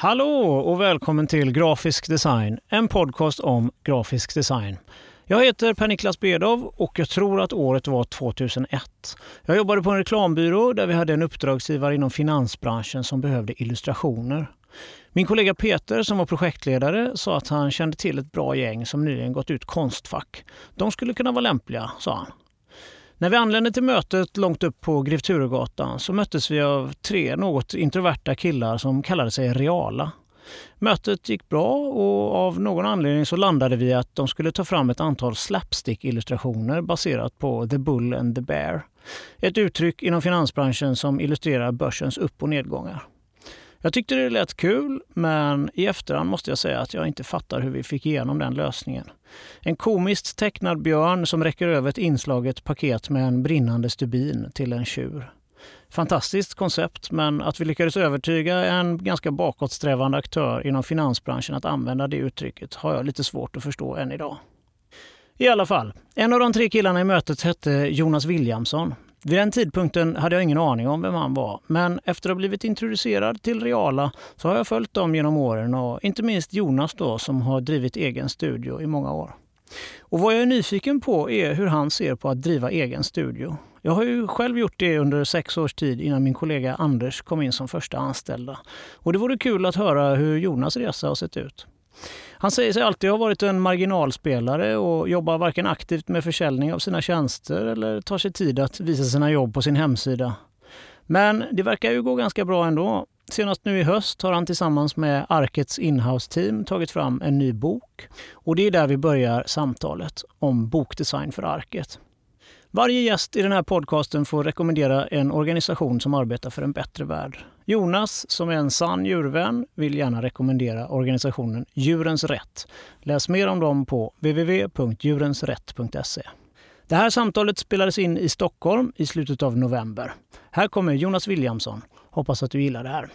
Hallå och välkommen till Grafisk design, en podcast om grafisk design. Jag heter Per-Niklas Bedov och jag tror att året var 2001. Jag jobbade på en reklambyrå där vi hade en uppdragsgivare inom finansbranschen som behövde illustrationer. Min kollega Peter som var projektledare sa att han kände till ett bra gäng som nyligen gått ut Konstfack. De skulle kunna vara lämpliga, sa han. När vi anlände till mötet långt upp på Grev Turegatan så möttes vi av tre något introverta killar som kallade sig Reala. Mötet gick bra och av någon anledning så landade vi att de skulle ta fram ett antal slapstick-illustrationer baserat på The Bull and the Bear. Ett uttryck inom finansbranschen som illustrerar börsens upp och nedgångar. Jag tyckte det lät kul, men i efterhand måste jag säga att jag inte fattar hur vi fick igenom den lösningen. En komiskt tecknad björn som räcker över ett inslaget paket med en brinnande stubin till en tjur. Fantastiskt koncept, men att vi lyckades övertyga en ganska bakåtsträvande aktör inom finansbranschen att använda det uttrycket har jag lite svårt att förstå än idag. I alla fall, en av de tre killarna i mötet hette Jonas Williamson. Vid den tidpunkten hade jag ingen aning om vem han var, men efter att ha blivit introducerad till Reala så har jag följt dem genom åren och inte minst Jonas då som har drivit egen studio i många år. Och vad jag är nyfiken på är hur han ser på att driva egen studio. Jag har ju själv gjort det under sex års tid innan min kollega Anders kom in som första anställda. Och det vore kul att höra hur Jonas resa har sett ut. Han säger sig alltid ha varit en marginalspelare och jobbar varken aktivt med försäljning av sina tjänster eller tar sig tid att visa sina jobb på sin hemsida. Men det verkar ju gå ganska bra ändå. Senast nu i höst har han tillsammans med Arkets inhouse-team tagit fram en ny bok. Och det är där vi börjar samtalet om bokdesign för Arket. Varje gäst i den här podcasten får rekommendera en organisation som arbetar för en bättre värld. Jonas, som är en sann djurvän, vill gärna rekommendera organisationen Djurens Rätt. Läs mer om dem på www.djurensrätt.se. Det här samtalet spelades in i Stockholm i slutet av november. Här kommer Jonas Williamson. Hoppas att du gillar det här.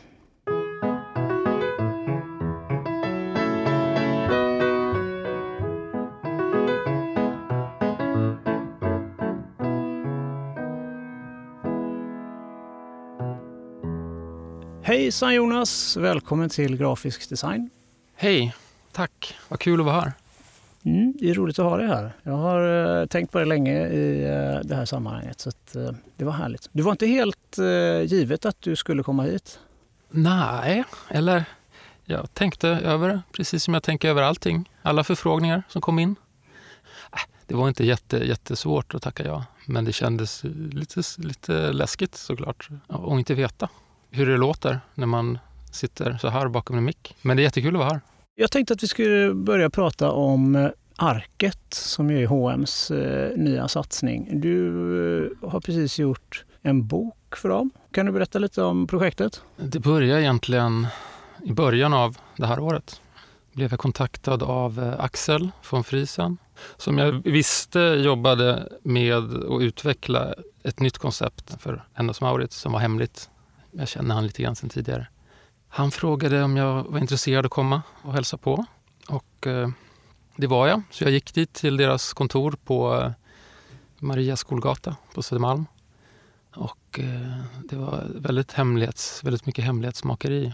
Hejsan Jonas! Välkommen till Grafisk design. Hej! Tack! Vad kul att vara här. Mm, det är roligt att ha dig här. Jag har uh, tänkt på det länge i uh, det här sammanhanget. Så att, uh, det var härligt. Det var inte helt givet att du skulle komma hit? Nej, eller jag tänkte över det precis som jag tänker över allting. Alla förfrågningar som kom in. Det var inte jätte, jättesvårt att tacka ja, men det kändes lite, lite läskigt såklart att inte veta hur det låter när man sitter så här bakom en mick. Men det är jättekul att vara här. Jag tänkte att vi skulle börja prata om eh, Arket som är H&M's eh, nya satsning. Du eh, har precis gjort en bok för dem. Kan du berätta lite om projektet? Det började egentligen i början av det här året. blev jag kontaktad av Axel von Friesen som jag visste jobbade med att utveckla ett nytt koncept för Hennes Mauritz som var hemligt jag känner han lite grann sen tidigare. Han frågade om jag var intresserad av att komma och hälsa på. Och eh, det var jag. Så jag gick dit till deras kontor på eh, Maria skolgata på Södermalm. Och eh, det var väldigt, hemlighets, väldigt mycket hemlighetsmakeri.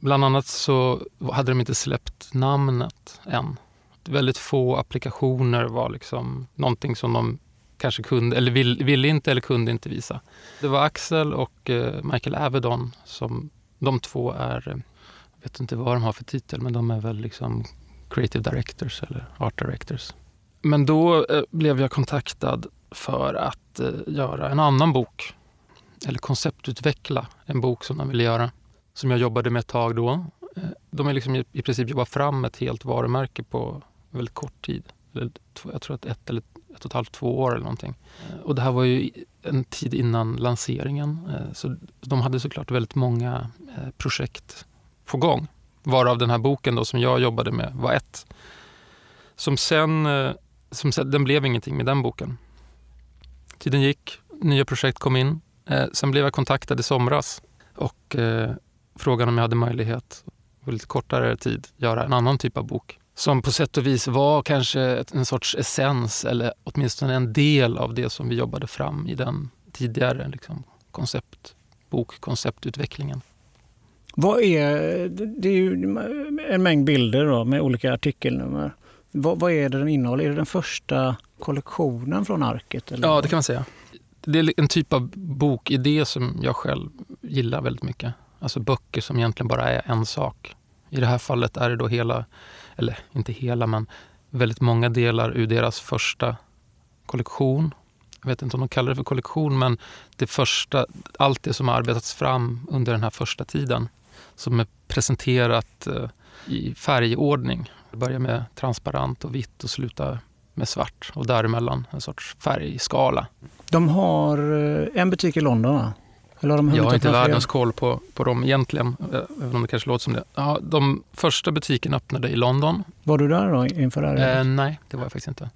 Bland annat så hade de inte släppt namnet än. Väldigt få applikationer var liksom någonting som de kanske kunde, eller vill, ville inte eller kunde inte visa. Det var Axel och eh, Michael Avedon som de två är, jag vet inte vad de har för titel, men de är väl liksom creative directors eller art directors. Men då eh, blev jag kontaktad för att eh, göra en annan bok, eller konceptutveckla en bok som de ville göra, som jag jobbade med ett tag då. De har liksom i, i princip jobbat fram ett helt varumärke på väldigt kort tid. Jag tror att ett eller ett och ett halvt, två år eller någonting. Och det här var ju en tid innan lanseringen. Eh, så de hade såklart väldigt många eh, projekt på gång. Varav den här boken då som jag jobbade med var ett. Som sen, eh, som sen, den blev ingenting med den boken. Tiden gick, nya projekt kom in. Sen blev jag kontaktad i somras och frågade om jag hade möjlighet på lite kortare tid göra en annan typ av bok som på sätt och vis var kanske en sorts essens eller åtminstone en del av det som vi jobbade fram i den tidigare liksom, konceptbok, konceptutvecklingen. Vad är, det är ju en mängd bilder då, med olika artikelnummer. Vad, vad är det den innehåller? Är det den första kollektionen från arket? Eller? Ja, det kan man säga. Det är en typ av bokidé som jag själv gillar väldigt mycket. Alltså böcker som egentligen bara är en sak. I det här fallet är det då hela, eller inte hela, men väldigt många delar ur deras första kollektion. Jag vet inte om de kallar det för kollektion, men det första, allt det som har arbetats fram under den här första tiden som är presenterat eh, i färgordning. Det börjar med transparent och vitt och slutar med svart och däremellan en sorts färgskala. De har eh, en butik i London va? Eller har jag har inte världens koll på, på dem egentligen, eh, även om det kanske låter som det. Ja, de första butiken öppnade i London. Var du där då inför det här? Eh, nej, det var jag faktiskt inte.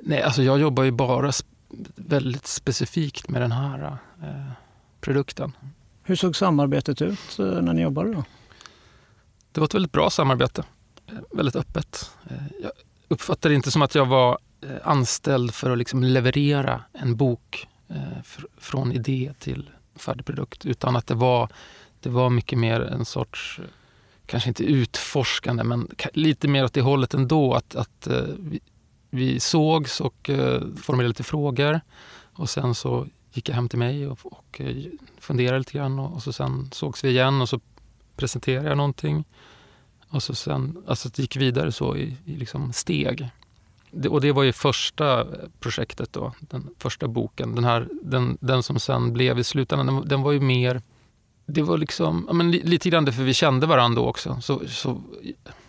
Nej, alltså jag jobbar ju bara väldigt specifikt med den här eh, produkten. Hur såg samarbetet ut eh, när ni jobbade då? Det var ett väldigt bra samarbete. Eh, väldigt öppet. Jag uppfattade det inte som att jag var anställd för att liksom leverera en bok från idé till färdig produkt. Utan att det var, det var mycket mer en sorts, kanske inte utforskande, men lite mer åt det hållet ändå. Att, att eh, vi, vi sågs och eh, formulerade lite frågor. Och sen så gick jag hem till mig och, och eh, funderade lite grann och, och, så sen sågs vi igen och så presenterade jag någonting. Och så sen, alltså det gick vidare så i, i liksom steg. Och det var ju första projektet då, den första boken. Den, här, den, den som sen blev i slutändan, den, den var ju mer det var liksom, ja, men lite grann för vi kände varandra också, så, så,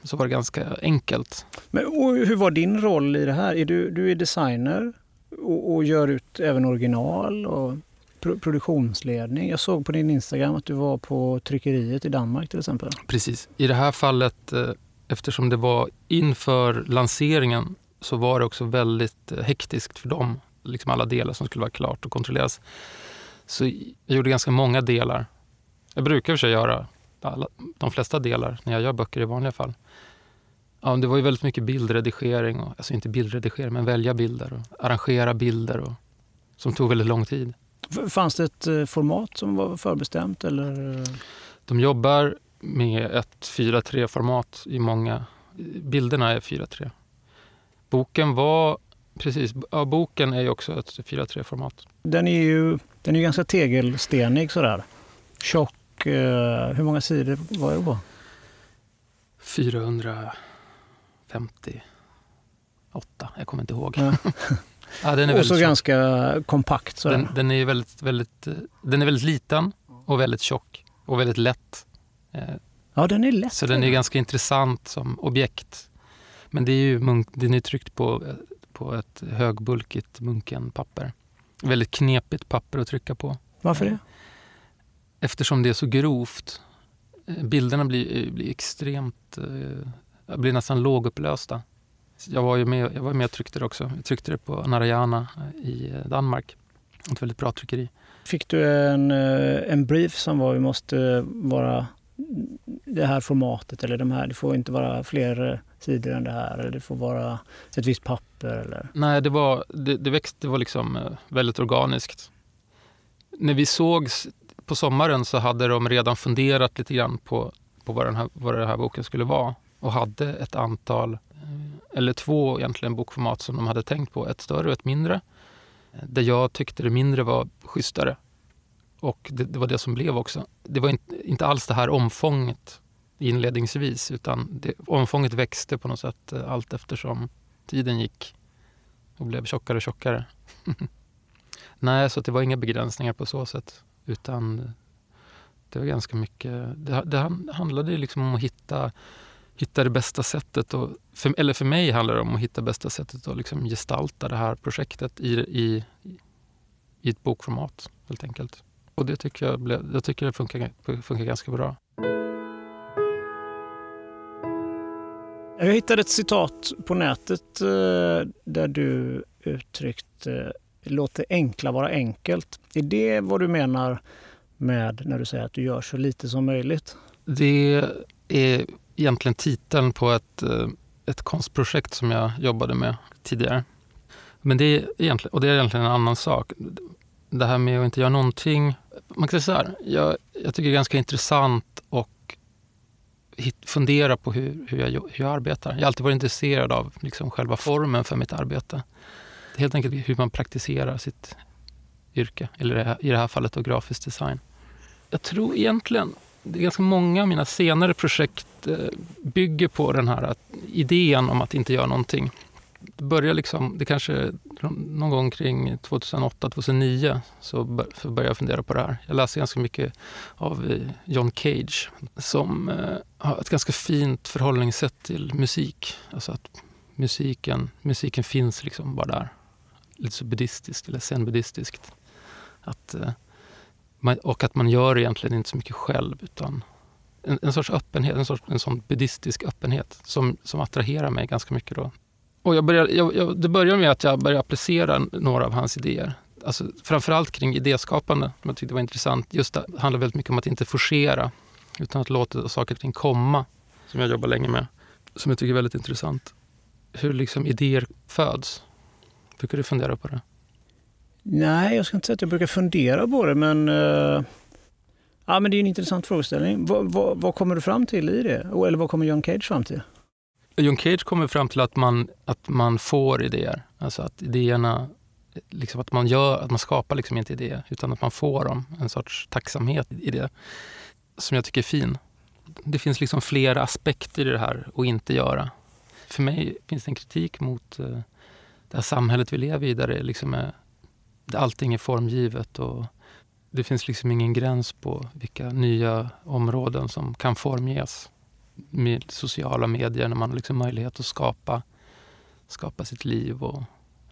så var det ganska enkelt. Men hur var din roll i det här? Är du, du är designer och, och gör ut även original och pro produktionsledning. Jag såg på din Instagram att du var på tryckeriet i Danmark till exempel. Precis. I det här fallet, eh, eftersom det var inför lanseringen så var det också väldigt eh, hektiskt för dem. Liksom alla delar som skulle vara klart och kontrolleras. Så jag gjorde ganska många delar. Jag brukar för sig göra alla, de flesta delar när jag gör böcker i vanliga fall. Ja, det var ju väldigt mycket bildredigering, och, alltså inte bildredigering, men välja bilder och arrangera bilder och, som tog väldigt lång tid. Fanns det ett eh, format som var förbestämt? Eller? De jobbar med ett 4.3-format i många... Bilderna är 4.3. Boken var... Precis, ja, boken är ju också ett 4.3-format. Den är ju den är ganska tegelstenig sådär. Tjock. Eh, hur många sidor var det på? 400... 58. Jag kommer inte ihåg. Ja. ja, den är och så tjock. ganska kompakt. Den, den, är väldigt, väldigt, den är väldigt liten och väldigt tjock och väldigt lätt. Eh, ja, den är lätt. Så den är ganska intressant som objekt. Men det är ju munk, den är tryckt på, på ett högbulkigt munkenpapper. Väldigt knepigt papper att trycka på. Varför det? Eftersom det är så grovt. Eh, bilderna blir, blir extremt eh, blir nästan lågupplösta. Jag var ju med, jag var med och tryckte det också. Jag tryckte det på Narayana i Danmark. Ett väldigt bra tryckeri. Fick du en, eh, en brief som var vi måste vara det här formatet eller de här, det får inte vara fler sidor än det här eller det får vara ett visst papper? Eller? Nej, det var, det, det växte, det var liksom eh, väldigt organiskt. När vi sågs på sommaren så hade de redan funderat lite grann på, på vad, den här, vad den här boken skulle vara och hade ett antal, eh, eller två egentligen bokformat som de hade tänkt på. Ett större och ett mindre. Eh, Där jag tyckte det mindre var schysstare. Och det, det var det som blev också. Det var inte, inte alls det här omfånget inledningsvis utan det, omfånget växte på något sätt eh, allt eftersom tiden gick och blev tjockare och tjockare. Nej, så det var inga begränsningar på så sätt. Utan det var ganska mycket... Det, det handlade liksom om att hitta hitta det bästa sättet. Och, för, eller för mig handlar det om att hitta bästa sättet att liksom gestalta det här projektet i, i, i ett bokformat helt enkelt. Och det tycker jag, jag tycker det funkar, funkar ganska bra. Jag hittade ett citat på nätet eh, där du uttryckte låt det enkla vara enkelt. Är det vad du menar med när du säger att du gör så lite som möjligt? Det är egentligen titeln på ett, eh, ett konstprojekt som jag jobbade med tidigare. Men det är egentligen, och det är egentligen en annan sak. Det här med att inte göra någonting. Man kan säga så här, jag, jag tycker det är ganska intressant att fundera på hur, hur, jag, hur jag arbetar. Jag har alltid varit intresserad av liksom själva formen för mitt arbete. Helt enkelt hur man praktiserar sitt yrke, eller i det här fallet då grafisk design. Jag tror egentligen, det är ganska många av mina senare projekt eh, bygger på den här idén om att inte göra någonting det började liksom, det kanske någon gång kring 2008-2009 så började jag fundera på det här. Jag läste ganska mycket av eh, John Cage som eh, har ett ganska fint förhållningssätt till musik. Alltså att musiken, musiken finns liksom bara där. Lite så buddhistiskt eller zen-buddhistiskt. Att, eh, och att man gör egentligen inte så mycket själv utan en, en sorts öppenhet, en, sorts, en sån buddhistisk öppenhet som, som attraherar mig ganska mycket. Då. Och jag började, jag, jag, det började med att jag började applicera några av hans idéer. Alltså, framförallt kring idéskapande, som jag tyckte var intressant. Just det handlar väldigt mycket om att inte forcera, utan att låta saker och ting komma, som jag jobbar länge med. Som jag tycker är väldigt intressant. Hur liksom idéer föds. Brukar du fundera på det? Nej, jag ska inte säga att jag brukar fundera på det, men, uh, ja, men det är en intressant frågeställning. Vad, vad, vad kommer du fram till i det? Eller vad kommer John Cage fram till? John Cage kommer fram till att man, att man får idéer. Alltså att idéerna, liksom att man, gör, att man skapar liksom inte idéer utan att man får dem. En sorts tacksamhet i det. Som jag tycker är fin. Det finns liksom flera aspekter i det här att inte göra. För mig finns det en kritik mot eh, det här samhället vi lever i där det liksom är, där allting är formgivet och det finns liksom ingen gräns på vilka nya områden som kan formges med sociala medier när man har liksom möjlighet att skapa, skapa sitt liv och,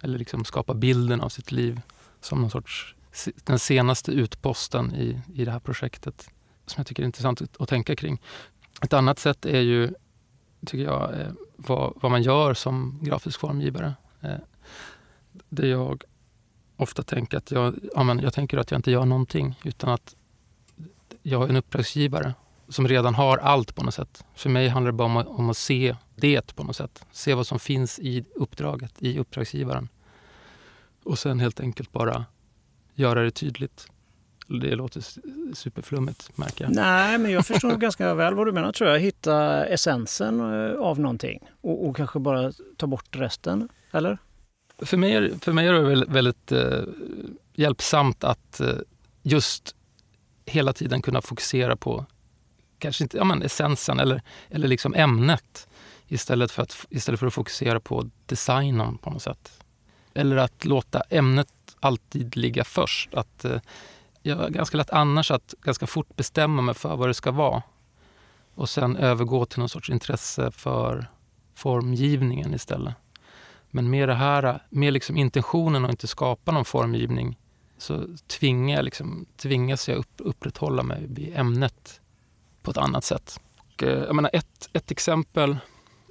eller liksom skapa bilden av sitt liv som någon sorts, den senaste utposten i, i det här projektet som jag tycker är intressant att tänka kring. Ett annat sätt är ju, tycker jag, eh, vad, vad man gör som grafisk formgivare. Eh, det jag ofta tänker att jag, ja, men jag tänker att jag inte gör någonting utan att jag är en uppdragsgivare som redan har allt på något sätt. För mig handlar det bara om att, om att se det på något sätt. Se vad som finns i uppdraget, i uppdragsgivaren. Och sen helt enkelt bara göra det tydligt. Det låter superflummigt märker jag. Nej, men jag förstår ganska väl vad du menar tror jag. Hitta essensen eh, av någonting och, och kanske bara ta bort resten, eller? För mig är, för mig är det väldigt, väldigt eh, hjälpsamt att eh, just hela tiden kunna fokusera på kanske inte, ja, men essensen eller, eller liksom ämnet istället för, att, istället för att fokusera på designen på något sätt. Eller att låta ämnet alltid ligga först. Att, eh, jag är ganska lätt annars att ganska fort bestämma mig för vad det ska vara och sen övergå till någon sorts intresse för formgivningen istället. Men med det här, med liksom intentionen att inte skapa någon formgivning så tvingar jag liksom, tvingas jag upp, upprätthålla mig vid ämnet på ett annat sätt. Och, eh, jag menar, ett, ett exempel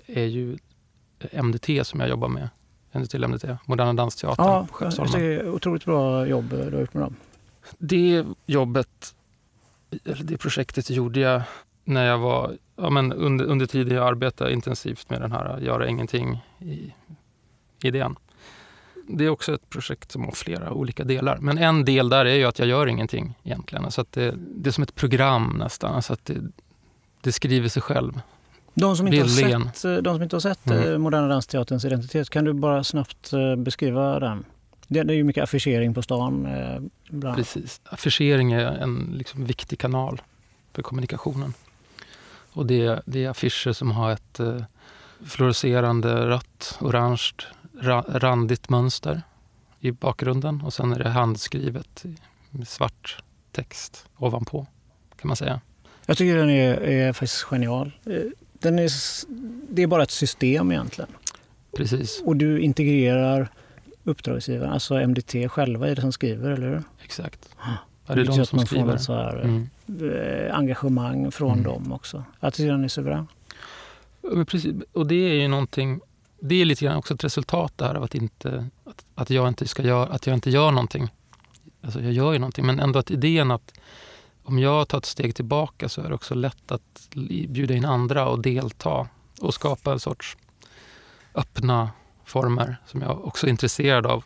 är ju MDT som jag jobbar med. Känner till MDT? Moderna Dansteatern ja, på Skeppsholmen. Det är otroligt bra jobb du har gjort med dem. Det jobbet, eller det projektet gjorde jag när jag var, ja, men under, under tiden jag arbetade intensivt med den här göra ingenting i idén. Det är också ett projekt som har flera olika delar. Men en del där är ju att jag gör ingenting egentligen. Så att det, det är som ett program nästan. Så att det, det skriver sig själv. De som inte Bildligen. har sett, de som inte har sett mm. Eh, Moderna Dansteaterns identitet, kan du bara snabbt eh, beskriva den? Det, är ju mycket affischering på stan. Eh, Bland. Precis. Affischering är en liksom viktig kanal för kommunikationen. Och det, det är affischer som har ett fluorescerande rött, orange, randigt mönster i bakgrunden och sen är det handskrivet med svart text ovanpå, kan man säga. Jag tycker den är, är faktiskt genial. Eh, den är, det är bara ett system egentligen. Precis. Och du integrerar uppdragsgivaren, alltså MDT själva i det som skriver, eller hur? Exakt. Ja, det är de som man skriver. Får så här, mm. Eh, engagemang från mm. dem också. Jag tycker den är suverän. Precis. Och det är ju någonting det är lite grann också ett resultat där av att, inte, att, att, jag inte ska göra, att jag inte gör någonting. Alltså jag gör ju någonting, men ändå att idén att om jag tar ett steg tillbaka så är det också lätt att bjuda in andra och delta och skapa en sorts öppna former som jag också är intresserad av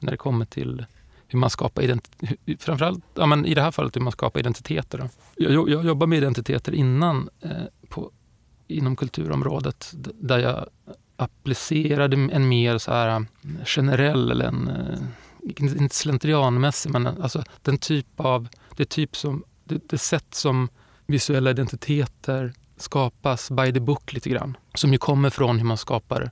när det kommer till hur man skapar identiteter. Framförallt ja, men i det här fallet hur man skapar identiteter. Jag, jag jobbar med identiteter innan eh, på, inom kulturområdet där jag applicerade en mer så här eh, generell, eller en, eh, inte slentrianmässig, men eh, alltså den typ av, det typ som, det, det sätt som visuella identiteter skapas by the book lite grann. Som ju kommer från hur man skapar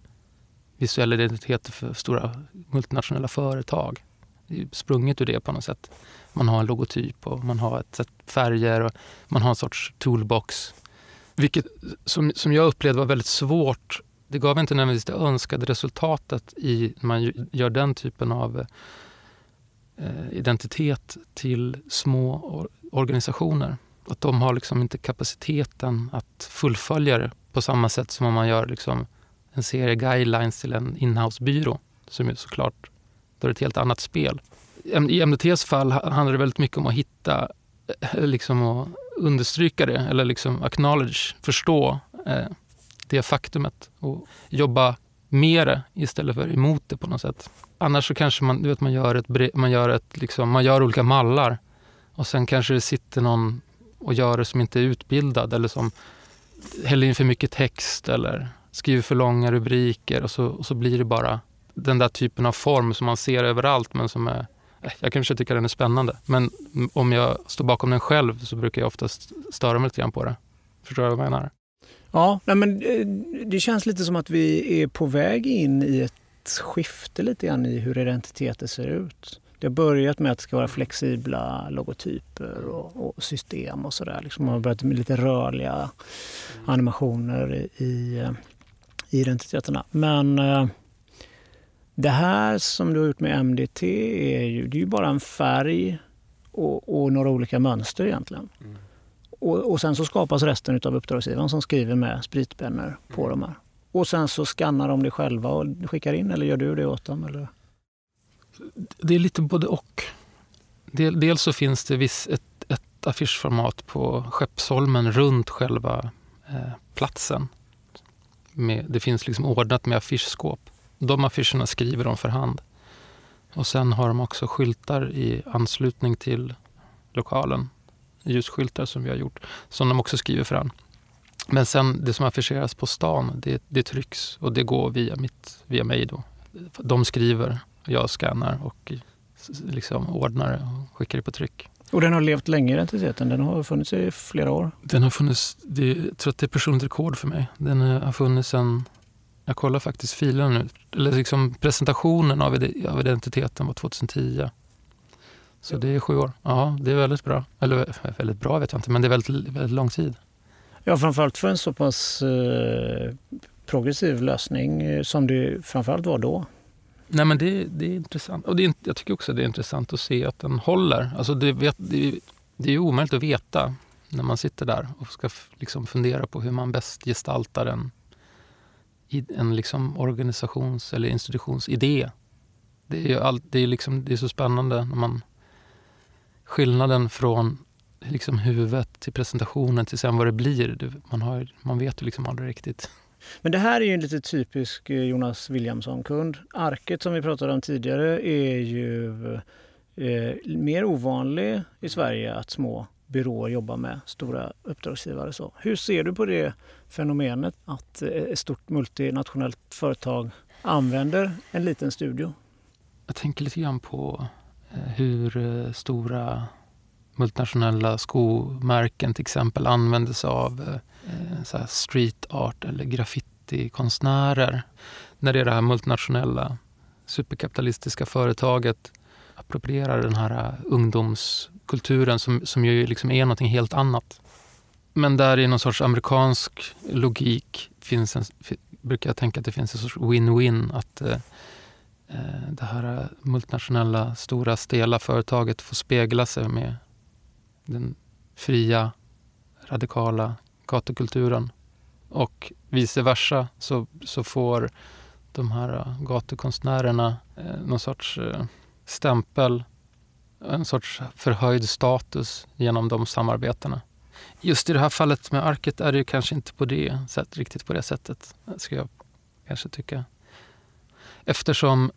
visuella identiteter för stora multinationella företag. Det är sprunget ur det på något sätt. Man har en logotyp och man har ett sätt färger och man har en sorts toolbox. Vilket som, som jag upplevde var väldigt svårt. Det gav inte nödvändigtvis det önskade resultatet i när man gör den typen av eh, identitet till små organisationer. Att de har liksom inte kapaciteten att fullfölja det på samma sätt som om man gör liksom en serie guidelines till en inhousebyrå. Som ju såklart, då är det ett helt annat spel. I MDTs fall handlar det väldigt mycket om att hitta, eh, liksom att understryka det, eller liksom acknowledge, förstå eh, det faktumet och jobba med det istället för emot det på något sätt. Annars så kanske man, du vet, man gör, ett, man gör, ett, liksom, man gör olika mallar och sen kanske det sitter någon och gör det som inte är utbildad eller som häller in för mycket text eller skriver för långa rubriker och så, och så blir det bara den där typen av form som man ser överallt men som är eh, jag kanske tycker den är spännande, men om jag står bakom den själv så brukar jag oftast störa mig lite grann på det. Förstår du vad jag menar? Ja, nej men eh, det känns lite som att vi är på väg in i ett skifte lite grann i hur identiteter ser ut. Det har börjat med att det ska vara flexibla logotyper och, och system och sådär. Liksom man har börjat med lite rörliga animationer i, i eh, identiteterna. Men eh, det här som du har gjort med MDT är ju, det är ju bara en färg och, och några olika mönster egentligen. Mm. Och, och, sen så skapas resten av uppdragsgivaren som skriver med spritpennor på mm. de här. Och sen så skannar de det själva och skickar in eller gör du det åt dem? Eller? Det är lite både och. Dels så finns det viss, ett, ett affischformat på Skeppsholmen runt själva eh, platsen. Med, det finns liksom ordnat med affischskåp. De affischerna skriver de för hand. Och sen har de också skyltar i anslutning till lokalen. Ljusskyltar som vi har gjort, som de också skriver hand. Men sen det som affischeras på stan, det, det trycks och det går via, mitt, via mig. Då. De skriver jag skannar och liksom ordnar det och skickar det på tryck. Och den har levt länge, identiteten? Den har funnits i flera år? Den har funnits, det, jag tror att det är personligt rekord för mig. Den har funnits sedan, jag kollar faktiskt filen nu, eller liksom presentationen av, av identiteten var 2010. Så det är sju år. Ja, det är väldigt bra. Eller väldigt bra vet jag inte, men det är väldigt, väldigt lång tid. Ja, framförallt för en så pass eh, progressiv lösning eh, som det framförallt var då. Nej, men det, det är intressant. Och det är, jag tycker också det är intressant att se att den håller. Alltså det, vet, det, det är omöjligt att veta när man sitter där och ska liksom fundera på hur man bäst gestaltar en, en liksom organisations eller institutionsidé. Det är, all, det, är liksom, det är så spännande när man... Skillnaden från liksom huvudet till presentationen till sen vad det blir. Man, har, man vet ju liksom aldrig riktigt. Men det här är ju en lite typisk eh, Jonas Williamson-kund. Arket som vi pratade om tidigare är ju eh, mer ovanlig i Sverige att små byråer jobbar med stora uppdragsgivare. Så hur ser du på det fenomenet att eh, ett stort multinationellt företag använder en liten studio? Jag tänker lite grann på Eh, hur eh, stora multinationella skomärken till exempel använder sig av eh, så här street art eller graffitikonstnärer. När det är det här multinationella superkapitalistiska företaget approprierar den här ungdomskulturen som, som ju liksom är något helt annat. Men där i någon sorts amerikansk logik finns en, brukar jag tänka att det finns en sorts win-win. Att eh Eh, det här multinationella, stora, stela företaget får spegla sig med den fria, radikala gatukulturen. Och vice versa så, så får de här eh, gatukonstnärerna eh, någon sorts eh, stämpel, en sorts förhöjd status genom de samarbetena. Just i det här fallet med arket är det kanske inte på det sätt, riktigt på det sättet, ska jag kanske tycka. Eftersom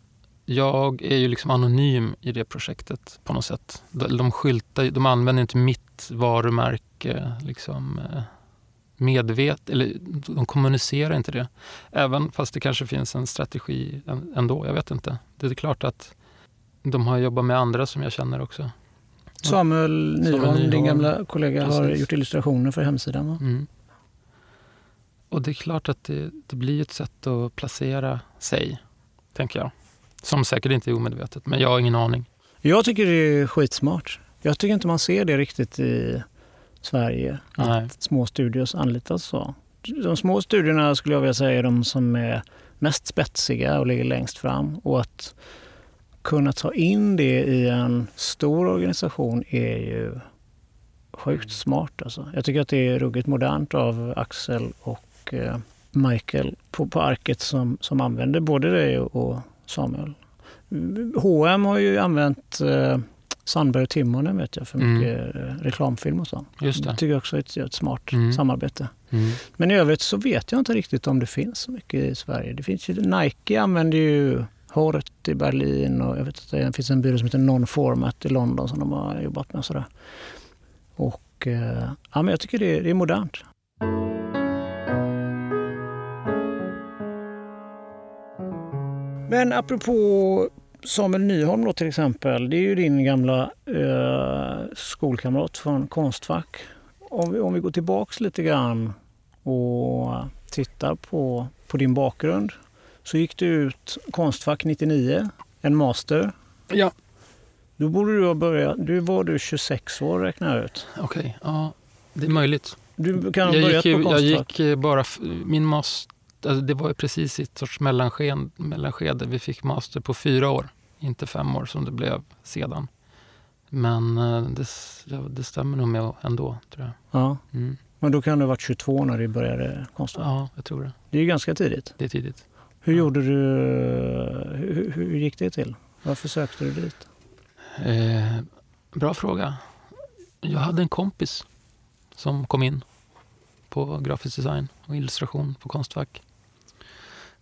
jag är ju liksom anonym i det projektet på något sätt. De, de, skyltar, de använder inte mitt varumärke liksom, medvet, eller de kommunicerar inte det. Även fast det kanske finns en strategi ändå, jag vet inte. Det är klart att de har jobbat med andra som jag känner också. Samuel Nyholm, din gamla kollega, Precis. har gjort illustrationer för hemsidan. Mm. Och det är klart att det, det, blir ett sätt att placera sig, tänker jag. Som säkert inte är omedvetet, men jag har ingen aning. Jag tycker det är skitsmart. Jag tycker inte man ser det riktigt i Sverige, att Nej. små studios anlitas så. De små studierna skulle jag vilja säga är de som är mest spetsiga och ligger längst fram. Och att kunna ta in det i en stor organisation är ju sjukt smart. Alltså. Jag tycker att det är ruggigt modernt av Axel och eh, Michael på, på arket som, som använder både dig och Samuel. H&M har ju använt eh, Sandberg och Timonen vet jag för mm. mycket mm. reklamfilm och så. Just det. det tycker jag också är ett, ett smart mm. samarbete. Mm. Men i övrigt så vet jag inte riktigt om det finns så mycket i Sverige. Det finns ju, Nike använder ju Hort i Berlin och jag vet att det finns en byrå som heter Non-Format i London som de har jobbat med. Och sådär. Och eh, ja, men jag tycker det det är modernt. Men apropå Samuel Nyholm då till exempel, det är ju din gamla eh, skolkamrat från Konstfack. Om vi, om vi går tillbaks lite grann och tittar på, på din bakgrund så gick du ut Konstfack 99, en master. Ja. Då borde du ha börjat, du var du 26 år räknar jag ut. Okej, okay, ja det är möjligt. Du kan ha börjat gick, på Konstfack? Jag gick bara, min master, alltså det var precis i ett sorts mellanskede, mellanskede. Vi fick master på fyra år, inte fem år som det blev sedan. Men eh, det, det stämmer nog med ändå, tror jag. Ja. Mm. Men då kan du ha varit 22 när du började Konstfack? Ja, jag tror det. Det är ganska tidigt. Det är tidigt. Hur gjorde du? Hur, hur gick det till? Varför sökte du dit? Eh, bra fråga. Jag hade en kompis som kom in på grafisk design och illustration på Konstfack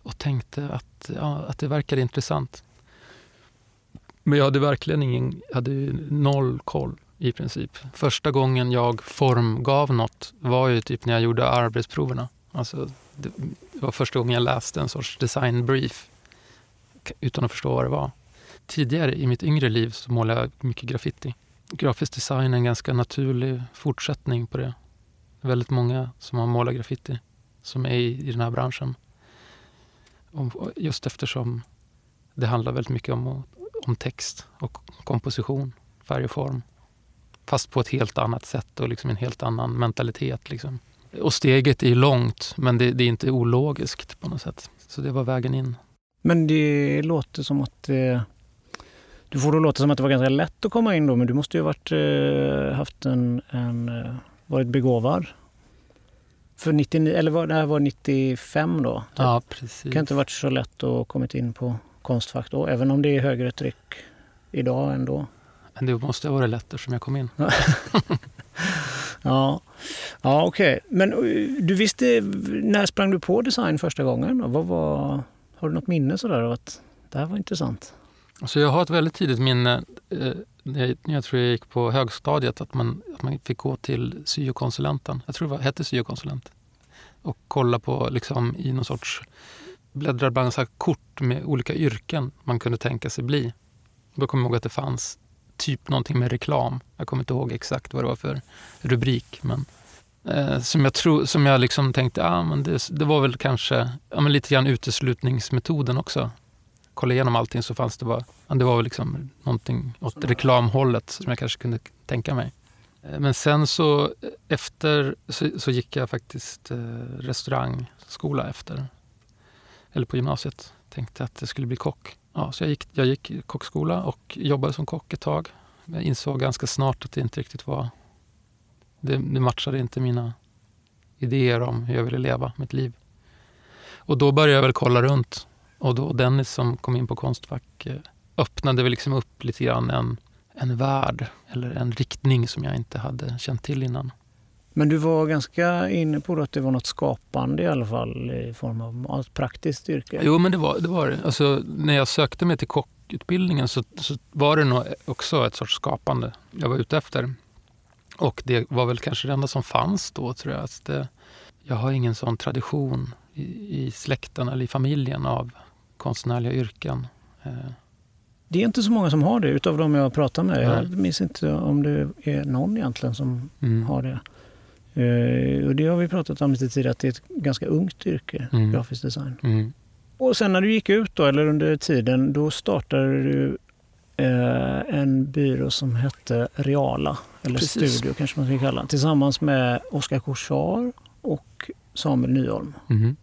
och tänkte att, ja, att det verkade intressant. Men jag hade verkligen ingen, hade noll koll i princip. Första gången jag formgav något var ju typ när jag gjorde arbetsproverna. Alltså, det var första gången jag läste en sorts designbrief utan att förstå vad det var. Tidigare i mitt yngre liv så målade jag mycket graffiti. Grafisk design är en ganska naturlig fortsättning på det. det är väldigt många som har målat graffiti som är i, i den här branschen. Just eftersom det handlar väldigt mycket om, om text och komposition, färg och form. Fast på ett helt annat sätt och liksom en helt annan mentalitet. Liksom. Och steget är långt, men det, det, är inte ologiskt på något sätt. Så det var vägen in. Men det låter som att eh, du får det låta som att det var ganska lätt att komma in då, men du måste ju varit, eh, haft en, en, eh, varit begåvad. För 99, eller var, det här var 95 då? Typ. Ja, precis. Det kan inte varit så lätt att komma in på Konstfack då, även om det är högre tryck idag ändå. Men det måste ha varit lätt eftersom jag kom in. ja, ja okej. Okay. Men eh, du visste, när sprang du på design första gången? Vad var, har du något minne sådär av att det här var intressant? Alltså jag har ett väldigt tidigt minne, eh, jag tror jag gick på högstadiet, att man, att man fick gå till syokonsulenten. Jag tror det var, hette syokonsulent. Och kolla på liksom i någon sorts, bläddra bland så kort med olika yrken man kunde tänka sig bli. Då kommer jag ihåg att det fanns typ någonting med reklam. Jag kommer inte ihåg exakt vad det var för rubrik. Men, eh, som jag, tro, som jag liksom tänkte, ah, men det, det var väl kanske ja, men lite grann uteslutningsmetoden också. Kolla igenom allting så fanns det bara, det var väl liksom någonting åt reklamhållet som jag kanske kunde tänka mig. Eh, men sen så eh, efter så, så gick jag faktiskt eh, restaurangskola efter. Eller på gymnasiet. Tänkte att det skulle bli kock. Ja, så jag gick, jag gick kockskola och jobbade som kock ett tag. Jag insåg ganska snart att det inte riktigt var... Det, det matchade inte mina idéer om hur jag ville leva mitt liv. Och då började jag väl kolla runt. Och då Dennis som kom in på Konstfack eh, öppnade väl liksom upp lite grann en, en värld eller en riktning som jag inte hade känt till innan. Men du var ganska inne på att det var något skapande i alla fall i form av ett praktiskt yrke? Jo, men det var det. Var Alltså, när jag sökte mig till kockutbildningen så, så var det nog också ett sorts skapande jag var ute efter. Och det var väl kanske det enda som fanns då, tror jag. Att det, jag har ingen sån tradition i, i släkten eller i familjen av konstnärliga yrken. Eh, Det är inte så många som har det utav de jag pratar med. Jag minns inte om det är någon egentligen som mm. har det. Eh, och det har vi pratat om lite tidigare, att det är ett ganska ungt yrke, Mm. grafisk design. Mm. Och sen när du gick ut då, eller under tiden, då startade du eh, en byrå som hette Reala, eller Precis. Studio kanske man ska kalla den, tillsammans med Oskar Korsar och Samuel Nyholm. Mhm.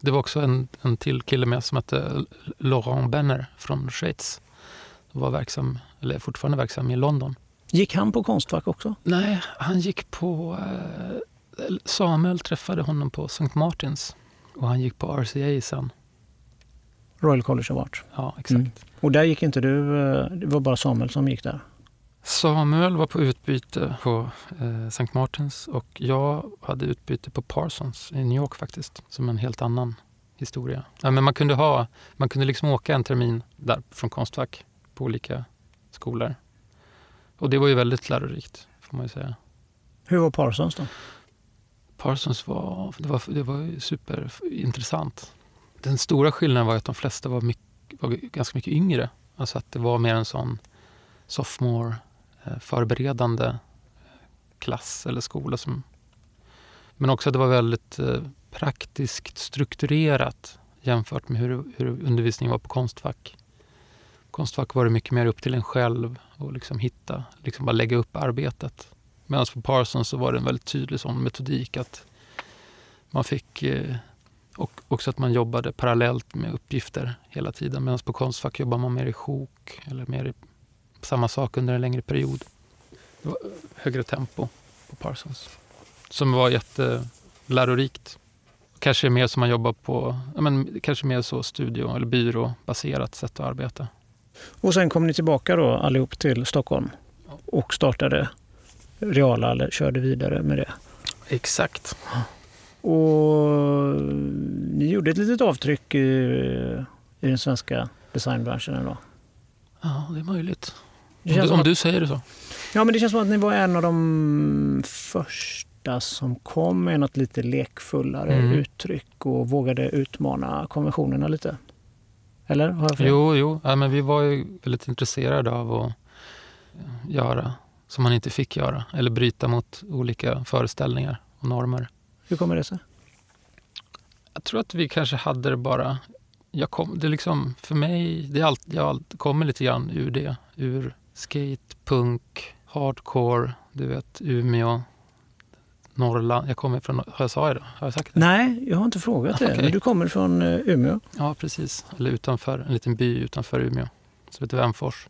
Det var också en, en till kille med som hette Laurent Benner från Schweiz. Han var verksam, eller är fortfarande verksam i London. Gick han på Konstfack också? Nej, han gick på... Eh, Samuel träffade honom på St. Martins och han gick på RCA sen. Royal College of Art. Ja, exakt. Mm. Och där gick inte du, eh, det var bara Samuel som gick där? Samuel var på utbyte på eh, St. Martins och jag hade utbyte på Parsons i New York faktiskt. Som en helt annan historia. Ja, men man, kunde ha, man kunde liksom åka en termin där från Konstfack på olika skolor. Och det var ju väldigt lärorikt får man ju säga. Hur var Parsons då? Parsons var, det var, det var superintressant. Den stora skillnaden var att de flesta var, mycket, var ganska mycket yngre. Alltså att det var mer en sån sophomore Eh, förberedande eh, klass eller skola. Som, men också att det var väldigt eh, praktiskt strukturerat jämfört med hur, hur undervisningen var på Konstfack. Konstfack var det mycket mer upp till en själv och liksom hitta, liksom bara lägga upp arbetet. Medan på Parsons så var det en väldigt tydlig sån metodik att man fick och också att man jobbade parallellt med uppgifter hela tiden. Medan på Konstfack jobbar man mer i sjok eller mer i samma sak under en längre period. Det var högre tempo på Parsons. Som var jättelärorikt. Kanske mer som man jobbar på, ja men kanske mer så studio eller byråbaserat sätt att arbeta. Och sen kom ni tillbaka då allihop till Stockholm och startade Reala, eller körde vidare med det. Exakt. Och ni gjorde ett litet avtryck i, i den svenska designbranschen ändå. Ja, det är möjligt. Om du, om du säger det så. ja, men det känns som att ni var en av de första som kom med något lite lekfullare Mm. uttryck och vågade utmana konventionerna lite. Eller? Har jag fel? Jo, jo. Ja, men vi var ju väldigt intresserade av att eh, göra som man inte fick göra. Eller bryta mot olika föreställningar och normer. Hur kommer det sig? Jag tror att vi kanske hade det bara... Jag kom, det är liksom, för mig, det är allt, jag kommer lite grann ur det. Ur skate, punk, hardcore, du vet, Umeå, Norrland. Jag kommer från... Har jag sagt det? Har jag sagt det? Nej, jag har inte frågat det. Okej. Men du kommer från eh, Umeå. Ja, precis. Eller utanför, en liten by utanför Umeå som heter Vemfors.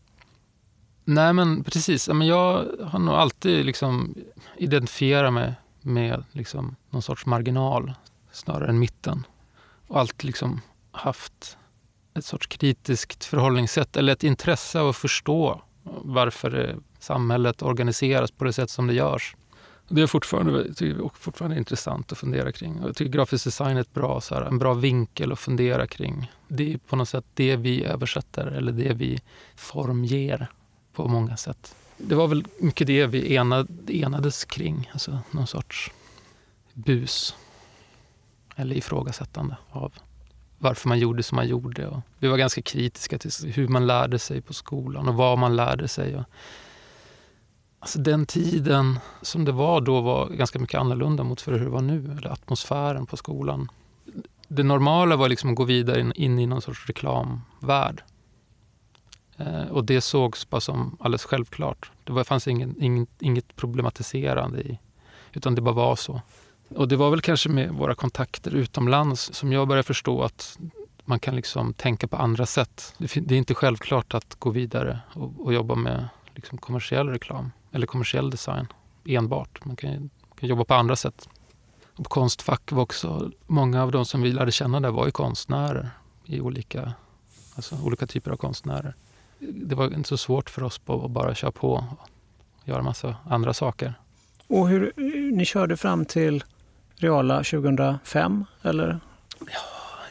Nej, men precis. Jag har nog alltid liksom identifierat mig med liksom någon sorts marginal snarare än mitten. Och alltid liksom haft ett sorts kritiskt förhållningssätt eller ett intresse av att förstå varför eh, samhället organiseras på det sätt som det görs. Det är fortfarande, fortfarande intressant att fundera kring. Jag tycker grafisk design är ett bra, så här, en bra vinkel att fundera kring. Det är på något sätt det vi översätter eller det vi formger på många sätt. Det var väl mycket det vi enad, enades kring. Alltså någon sorts bus eller ifrågasättande av varför man gjorde som man gjorde. Och vi var ganska kritiska till hur man lärde sig på skolan och vad man lärde sig. Och Alltså den tiden som det var då var ganska mycket annorlunda mot för hur det var nu. Eller atmosfären på skolan. Det normala var liksom att gå vidare in, in i någon sorts reklamvärld. Eh, och det sågs bara som alldeles självklart. Det var, fanns ingen, ingen, inget problematiserande i. Utan det bara var så. Och det var väl kanske med våra kontakter utomlands som jag började förstå att man kan liksom tänka på andra sätt. Det, är inte självklart att gå vidare och, och jobba med liksom kommersiell reklam eller kommersiell design enbart. Man kan, ju- kan jobba på andra sätt. Och på Konstfack var också, många av de som vi lärde känna där var ju konstnärer i olika, alltså olika typer av konstnärer. Det var inte så svårt för oss att bara köra på och göra massa andra saker. Och hur, ni körde fram till Reala 2005, eller?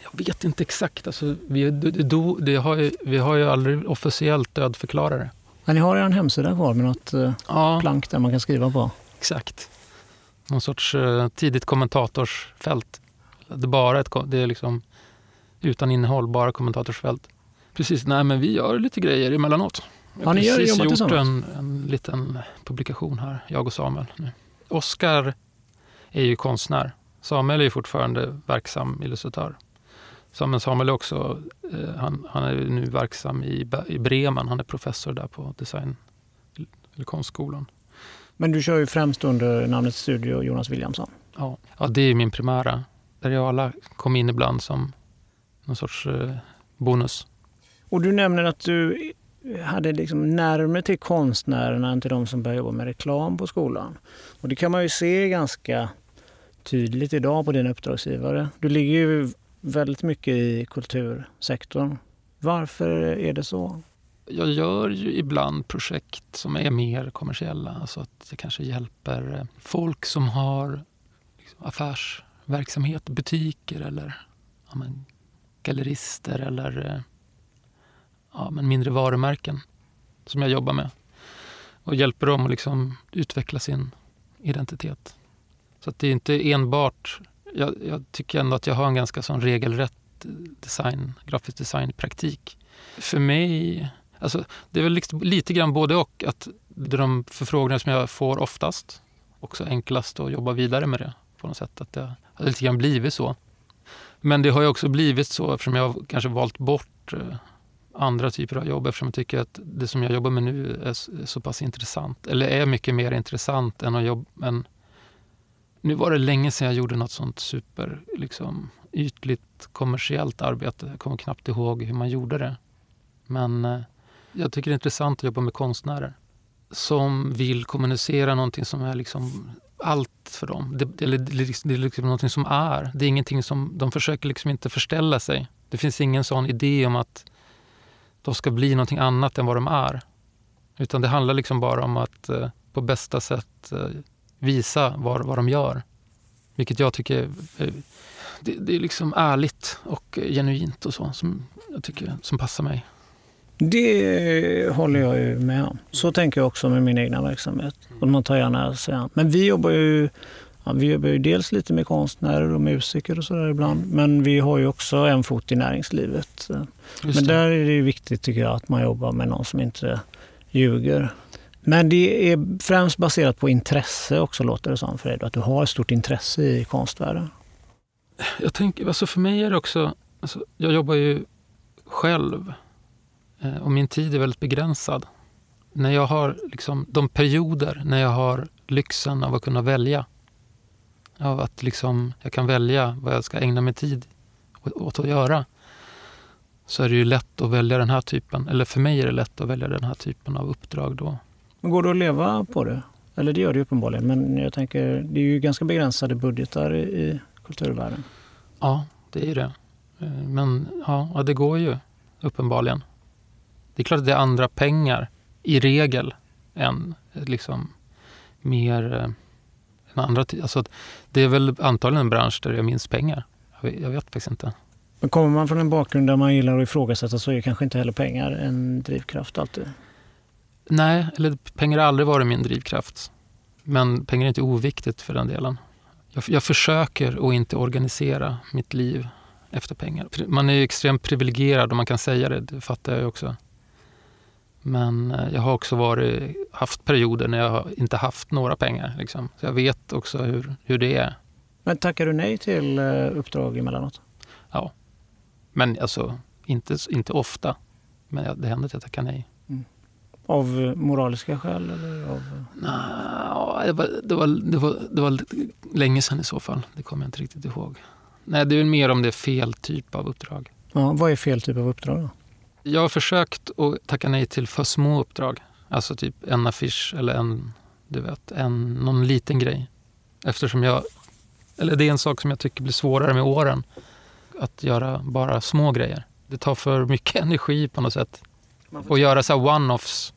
Jag vet inte exakt. Alltså, vi, det, det, det har ju, vi har ju aldrig officiellt dödförklarat det. Ja, ni har er hemsida kvar med något eh, Ja, plank där man kan skriva på. exakt. någon sorts eh, tidigt kommentatorsfält. Det är bara ett, det är liksom utan innehåll, bara kommentatorsfält. Precis, nej men vi gör lite grejer emellanåt. Vi har ni precis gjort en, en liten publikation här, jag och Samuel. Nu. Oskar är ju konstnär. Samuel är ju fortfarande verksam illustratör. Samuel, Samuel är också, eh, han, han, är nu verksam i, i Bremen. Han är professor där på design eller konstskolan. Men du kör ju främst under namnet Studio Jonas Williamson. Ja, ja det är min primära. Reala kom in ibland som någon sorts eh, bonus. Och du nämner att du hade liksom närmare till konstnärerna än till de som började jobba med reklam på skolan. Och det kan man ju se ganska tydligt idag på dina uppdragsgivare. Du ligger ju väldigt mycket i kultursektorn. Varför är det så? Jag gör ju ibland projekt som är mer kommersiella. Alltså att jag kanske hjälper eh, folk som har liksom affärsverksamhet, butiker eller ja, men, gallerister eller eh, ja, men mindre varumärken som jag jobbar med. Och hjälper dem att liksom utveckla sin identitet. Så att det är inte enbart... Jag, jag, tycker ändå att jag har en ganska sån regelrätt design, grafisk designpraktik. För mig... Alltså, det är väl liksom lite grann både och. att Det är de förfrågningar som jag får oftast. Också enklast att jobba vidare med det på något sätt. Att det har lite grann blivit så. Men det har ju också blivit så eftersom jag har kanske valt bort eh, andra typer av jobb eftersom jag tycker att det som jag jobbar med nu är så pass intressant. Eller är mycket mer intressant än att jobba... Än, nu var det länge sedan jag gjorde något sånt super liksom, ytligt kommersiellt arbete. Jag kommer knappt ihåg hur man gjorde det. Men eh, jag tycker det är intressant att jobba med konstnärer som vill kommunicera någonting som är liksom allt för dem. Det, det, det, det är liksom någonting som är. Det är ingenting som, de försöker liksom inte förställa sig. Det finns ingen sån idé om att de ska bli någonting annat än vad de är. Utan det handlar liksom bara om att eh, på bästa sätt eh, visa vad, vad de gör. Vilket jag tycker är, det, det, är liksom ärligt och genuint och så som jag tycker som passar mig. Det håller jag ju med om. Så tänker jag också med min egna verksamhet. Och man tar gärna sig an. Men vi jobbar ju Ja, vi jobbar ju dels lite med konstnärer och musiker och sådär ibland. Men vi har ju också en fot i näringslivet. Just men där är det viktigt tycker jag att man jobbar med någon som inte ljuger. Men det är främst baserat på intresse också låter det som för dig. Att du har ett stort intresse i konstvärlden. Jag tänker, alltså för mig är det också, alltså jag jobbar ju själv eh, och min tid är väldigt begränsad. När jag har liksom, de perioder när jag har lyxen av att kunna välja av att liksom jag kan välja vad jag ska ägna min tid åt att göra så är det ju lätt att välja den här typen, eller för mig är det lätt att välja den här typen av uppdrag då. Men går det att leva på det? Eller det gör det uppenbarligen, men jag tänker det är ju ganska begränsade budgetar i kulturvärlden. Ja, det är ju det. Eh, men ja, det går ju uppenbarligen. Det är klart att det är andra pengar i regel än liksom mer eh, andra, alltså, det är väl antagligen en bransch där det är minst pengar. Jag vet, jag vet faktiskt inte. Men kommer man från en bakgrund där man gillar att ifrågasätta så är kanske inte heller pengar en drivkraft alltid? Nej, eller pengar har aldrig varit min drivkraft. Men pengar är inte oviktigt för den delen. Jag, jag försöker att inte organisera mitt liv efter pengar. Man är ju extremt privilegierad om man kan säga det, det fattar jag också. Men eh, jag har också varit, haft perioder när jag inte haft några pengar. Liksom. Så jag vet också hur, hur det är. Men tackar du nej till eh, uppdrag emellanåt? Ja. Men alltså, inte, inte ofta. Men det händer att jag tackar nej. Av moraliska skäl? Eller av... Nej, det var, det, var, det, var, det var länge sedan i så fall. Det kommer jag inte riktigt ihåg. Nej, det är mer om det är fel typ av uppdrag. Ja, vad är fel typ av uppdrag då? Jag har försökt att tacka nej till för små uppdrag. Alltså typ en affisch eller en, du vet, en, någon liten grej. Eftersom jag, eller det är en sak som jag tycker blir svårare med åren. Att göra bara små grejer. Det tar för mycket energi på något sätt. Och göra så one-offs.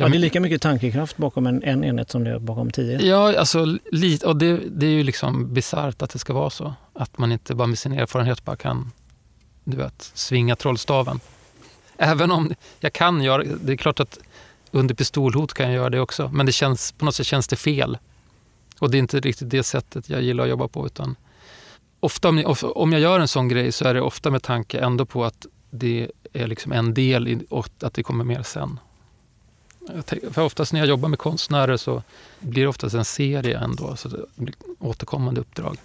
Ja, det är lika mycket tankekraft bakom en, en enhet som det är bakom tio. Ja, alltså, och det, det är ju liksom bisarrt att det ska vara så. Att man inte bara med sin erfarenhet bara kan du vet, svinga trollstaven. Även om jag kan göra det, är klart att under pistolhot kan jag göra det också, men det känns, på något sätt känns det fel Och det är inte riktigt det sättet jag gillar att jobba på. utan ofta om om jag gör en sån grej så är det ofta med tanke ändå på att det är liksom en del i, och att det kommer mer sen. För oftast när jag jobbar med konstnärer så blir det oftast en serie ändå, så det blir återkommande uppdrag.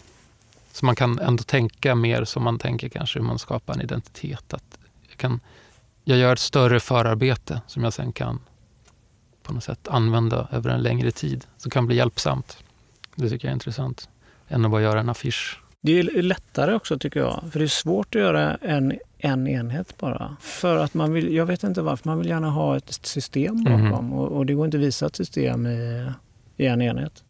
Så man kan ändå tänka mer som man tänker kanske hur man skapar en identitet. Att jag, kan, jag gör ett större förarbete som jag sen kan på något sätt använda över en längre tid. Som kan bli hjälpsamt. Det tycker jag är intressant. Än att bara göra en affisch. Det är lättare också tycker jag. För det är svårt att göra en, en enhet bara. För att man vill, jag vet inte varför, man vill gärna ha ett system bakom. Mm. Och, och, det går inte att visa ett system i, i en enhet.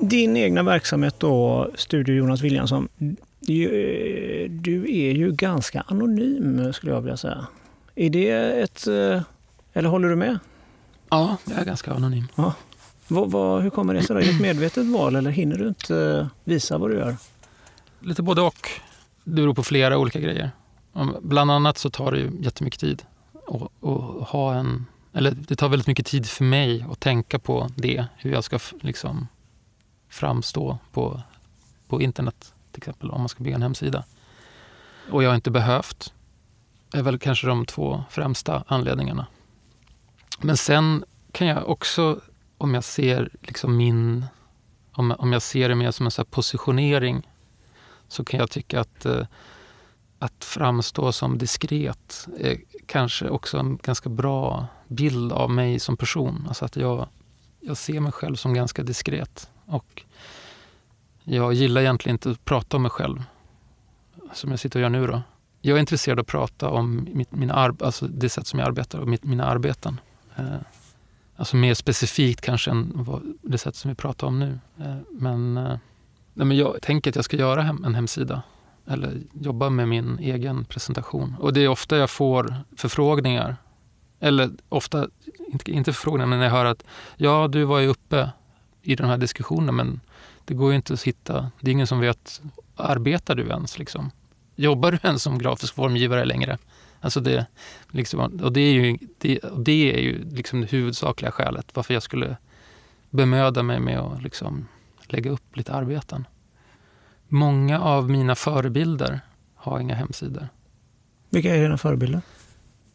Din egna verksamhet då, Studio Jonas Williamson. Du är ju ganska anonym skulle jag vilja säga. Är det ett... Eller håller du med? Ja, jag är ganska anonym. Ja. Vad, vad, hur kommer det sig? Är det ett medvetet val eller hinner du inte visa vad du gör? Lite både och. Det beror på flera olika grejer. Bland annat så tar det ju jättemycket tid att ha en... Eller det tar väldigt mycket tid för mig att tänka på det. Hur jag ska liksom framstå på, på internet till exempel om man ska bygga en hemsida. Och jag har inte behövt. Det är väl kanske de två främsta anledningarna. Men sen kan jag också, om jag ser liksom min... Om, om jag ser det mer som en så positionering så kan jag tycka att, eh, att framstå som diskret är kanske också en ganska bra bild av mig som person. Alltså att jag, jag ser mig själv som ganska diskret. Och jag gillar egentligen inte att prata om mig själv, som jag sitter och gör nu. Då. Jag är intresserad av att prata om mitt, mina alltså det sätt som jag arbetar och mitt, mina arbeten. Eh, alltså mer specifikt kanske än det sätt som vi pratar om nu. Eh, men, eh, nej, men jag tänker att jag ska göra hem, en hemsida eller jobba med min egen presentation. Och det är ofta jag får förfrågningar. Eller ofta, inte, inte förfrågningar, men när jag hör att ja, du var ju uppe i den här diskussionen men det går ju inte att hitta, det är ingen som vet, arbetar du ens? Liksom? Jobbar du ens som grafisk formgivare längre? Alltså det, liksom, och det är ju, det, det är ju liksom det huvudsakliga skälet varför jag skulle bemöda mig med att liksom lägga upp lite arbeten. Många av mina förebilder har inga hemsidor. Vilka är dina förebilder?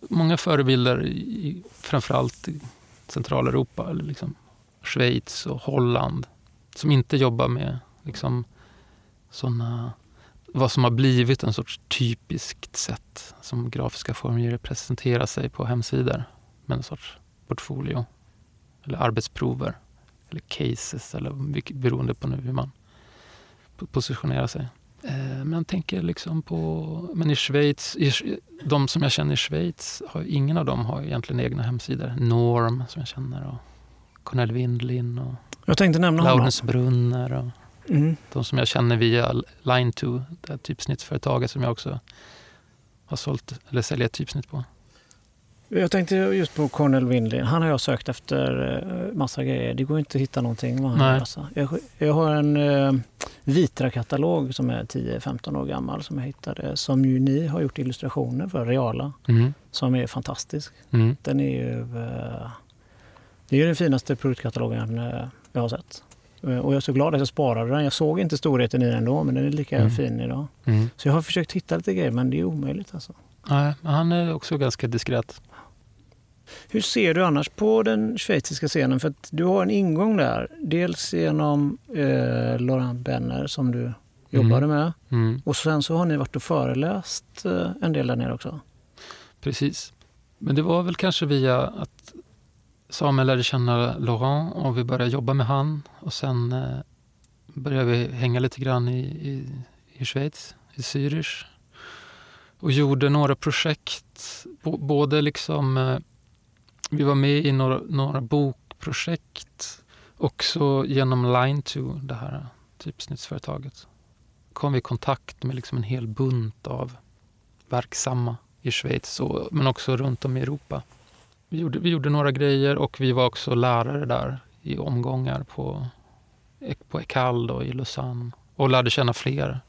Många förebilder, i, framförallt i Centraleuropa, eller liksom Schweiz och Holland, som inte jobbar med liksom, såna vad som har blivit en sorts typiskt sätt som grafiska formgivare presenterar sig på hemsidor med en sorts portfolio eller arbetsprover eller cases eller beroende på nu hur man positionerar sig. Eh, men tänker liksom på, men i Schweiz, de som jag känner i Schweiz, har, ingen av dem har egentligen egna hemsidor. Norm som jag känner och Cornel Windlin och jag tänkte nämna Laurens Brunner. Och, Mm. De som jag känner via Line2, det typsnittsföretaget som jag också har sålt eller säljer typsnitt på. Jag tänkte just på Cornel Windley. Han har jag sökt efter eh, massa grejer. Det går inte att hitta någonting vad han Nej. Alltså. Jag, jag har en uh, Vitra-katalog som är 10-15 år gammal som jag hittade. Som ju ni har gjort illustrationer för, Reala. Mm. Som är fantastisk. Mm. Den är ju... Uh, det är ju den finaste produktkatalogen jag har sett. Eh, och jag är så glad att jag sparade den. Jag såg inte storheten i den då, men den är lika mm. fin idag. Mm. Så jag har försökt hitta lite grejer, men det är omöjligt alltså. Nej, han är också ganska diskret. Hur ser du annars på den schweiziska scenen? För du har en ingång där. Dels genom eh, Laurent Benner som du jobbade mm. med. Mm. Och sen så har ni varit och föreläst eh, en del där nere också. Precis. Men det var väl kanske via att Samuel lärde känna Laurent och vi började jobba med han. Och sen eh, började vi hänga lite grann i, i, i Schweiz, i Zürich. Och gjorde några projekt. B både liksom... Eh, vi var med i några, några bokprojekt. Också genom Line2, det här eh, typsnittsföretaget. kom vi i kontakt med liksom en hel bunt av verksamma i Schweiz, och, men också runt om i Europa. Vi gjorde, vi gjorde några grejer och vi var också lärare där i omgångar på, på Ecal och i Lausanne. Och lärde känna fler.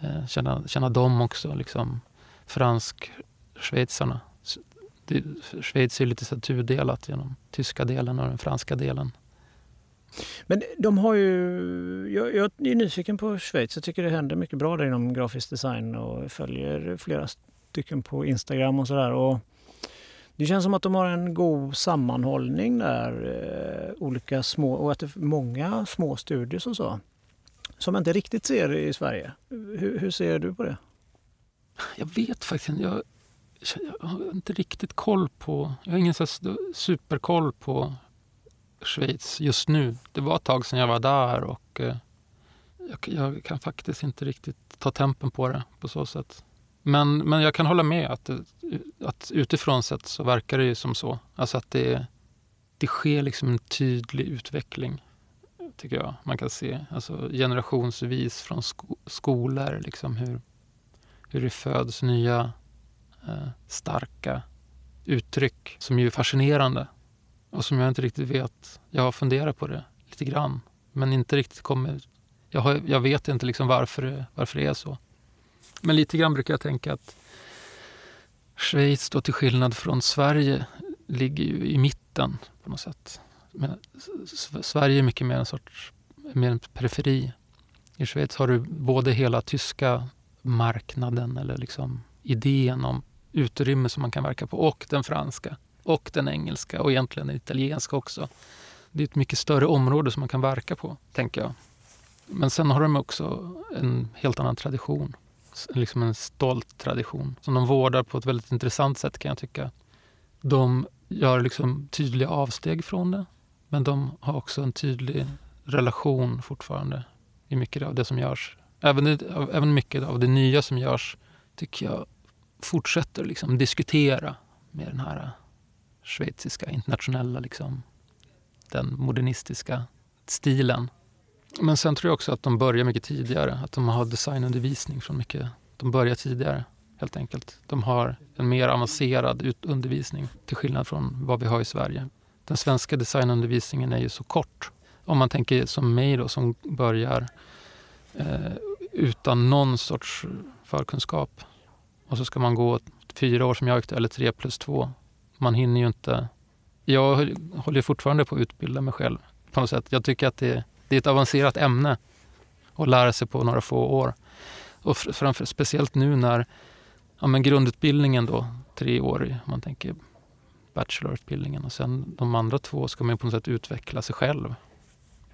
Eh, känna, känna dem också, liksom fransk-schweizarna. Schweiz är lite så tudelat genom tyska delen och den franska delen. Men de har ju... Jag, jag är nyfiken på Schweiz. Jag tycker det händer mycket bra där inom grafisk design och följer flera stycken på Instagram och sådär. Det känns som att de har en god sammanhållning där. Eh, olika små, och att det är många små studier och så. Som man inte riktigt ser i Sverige. Hur, hur ser du på det? Jag vet faktiskt inte. Jag, jag har inte riktigt koll på... Jag har ingen så superkoll på Schweiz just nu. Det var ett tag sedan jag var där och eh, jag, jag, kan faktiskt inte riktigt ta tempen på det på så sätt. Men, men jag kan hålla med att, att utifrån sett så verkar det ju som så. Alltså att det, det sker liksom en tydlig utveckling, tycker jag man kan se. Alltså generationsvis från sko skolor, liksom hur, hur det föds nya eh, starka uttryck som ju är fascinerande och som jag inte riktigt vet. Jag har funderat på det lite grann, men inte riktigt kommit... Jag, har, jag vet inte liksom varför, varför det är så. Men lite grann brukar jag tänka att Schweiz då till skillnad från Sverige ligger ju i mitten på något sätt. Men Sverige är mycket mer en sorts mer en periferi. I Schweiz har du både hela tyska marknaden eller liksom idén om utrymme som man kan verka på och den franska och den engelska och egentligen den italienska också. Det är ett mycket större område som man kan verka på, tänker jag. Men sen har de också en helt annan tradition. Liksom en stolt tradition som de vårdar på ett väldigt intressant sätt kan jag tycka. De gör liksom tydliga avsteg från det. Men de har också en tydlig relation fortfarande i mycket av det som görs. Även, det, även mycket av det nya som görs tycker jag fortsätter liksom diskutera med den här schweiziska, internationella, liksom, den modernistiska stilen. Men sen tror jag också att de börjar mycket tidigare, att de har designundervisning från mycket, de börjar tidigare helt enkelt. De har en mer avancerad undervisning till skillnad från vad vi har i Sverige. Den svenska designundervisningen är ju så kort. Om man tänker som mig då som börjar eh, utan någon sorts förkunskap och så ska man gå fyra år som jag eller tre plus två man hinner ju inte... Jag håller fortfarande på att utbilda mig själv på något sätt. Jag tycker att det, det är ett avancerat ämne att lära sig på några få år. Och framför, speciellt nu när ja, men grundutbildningen då, tre år, om man tänker bachelorutbildningen och sen de andra två ska man på något sätt utveckla sig själv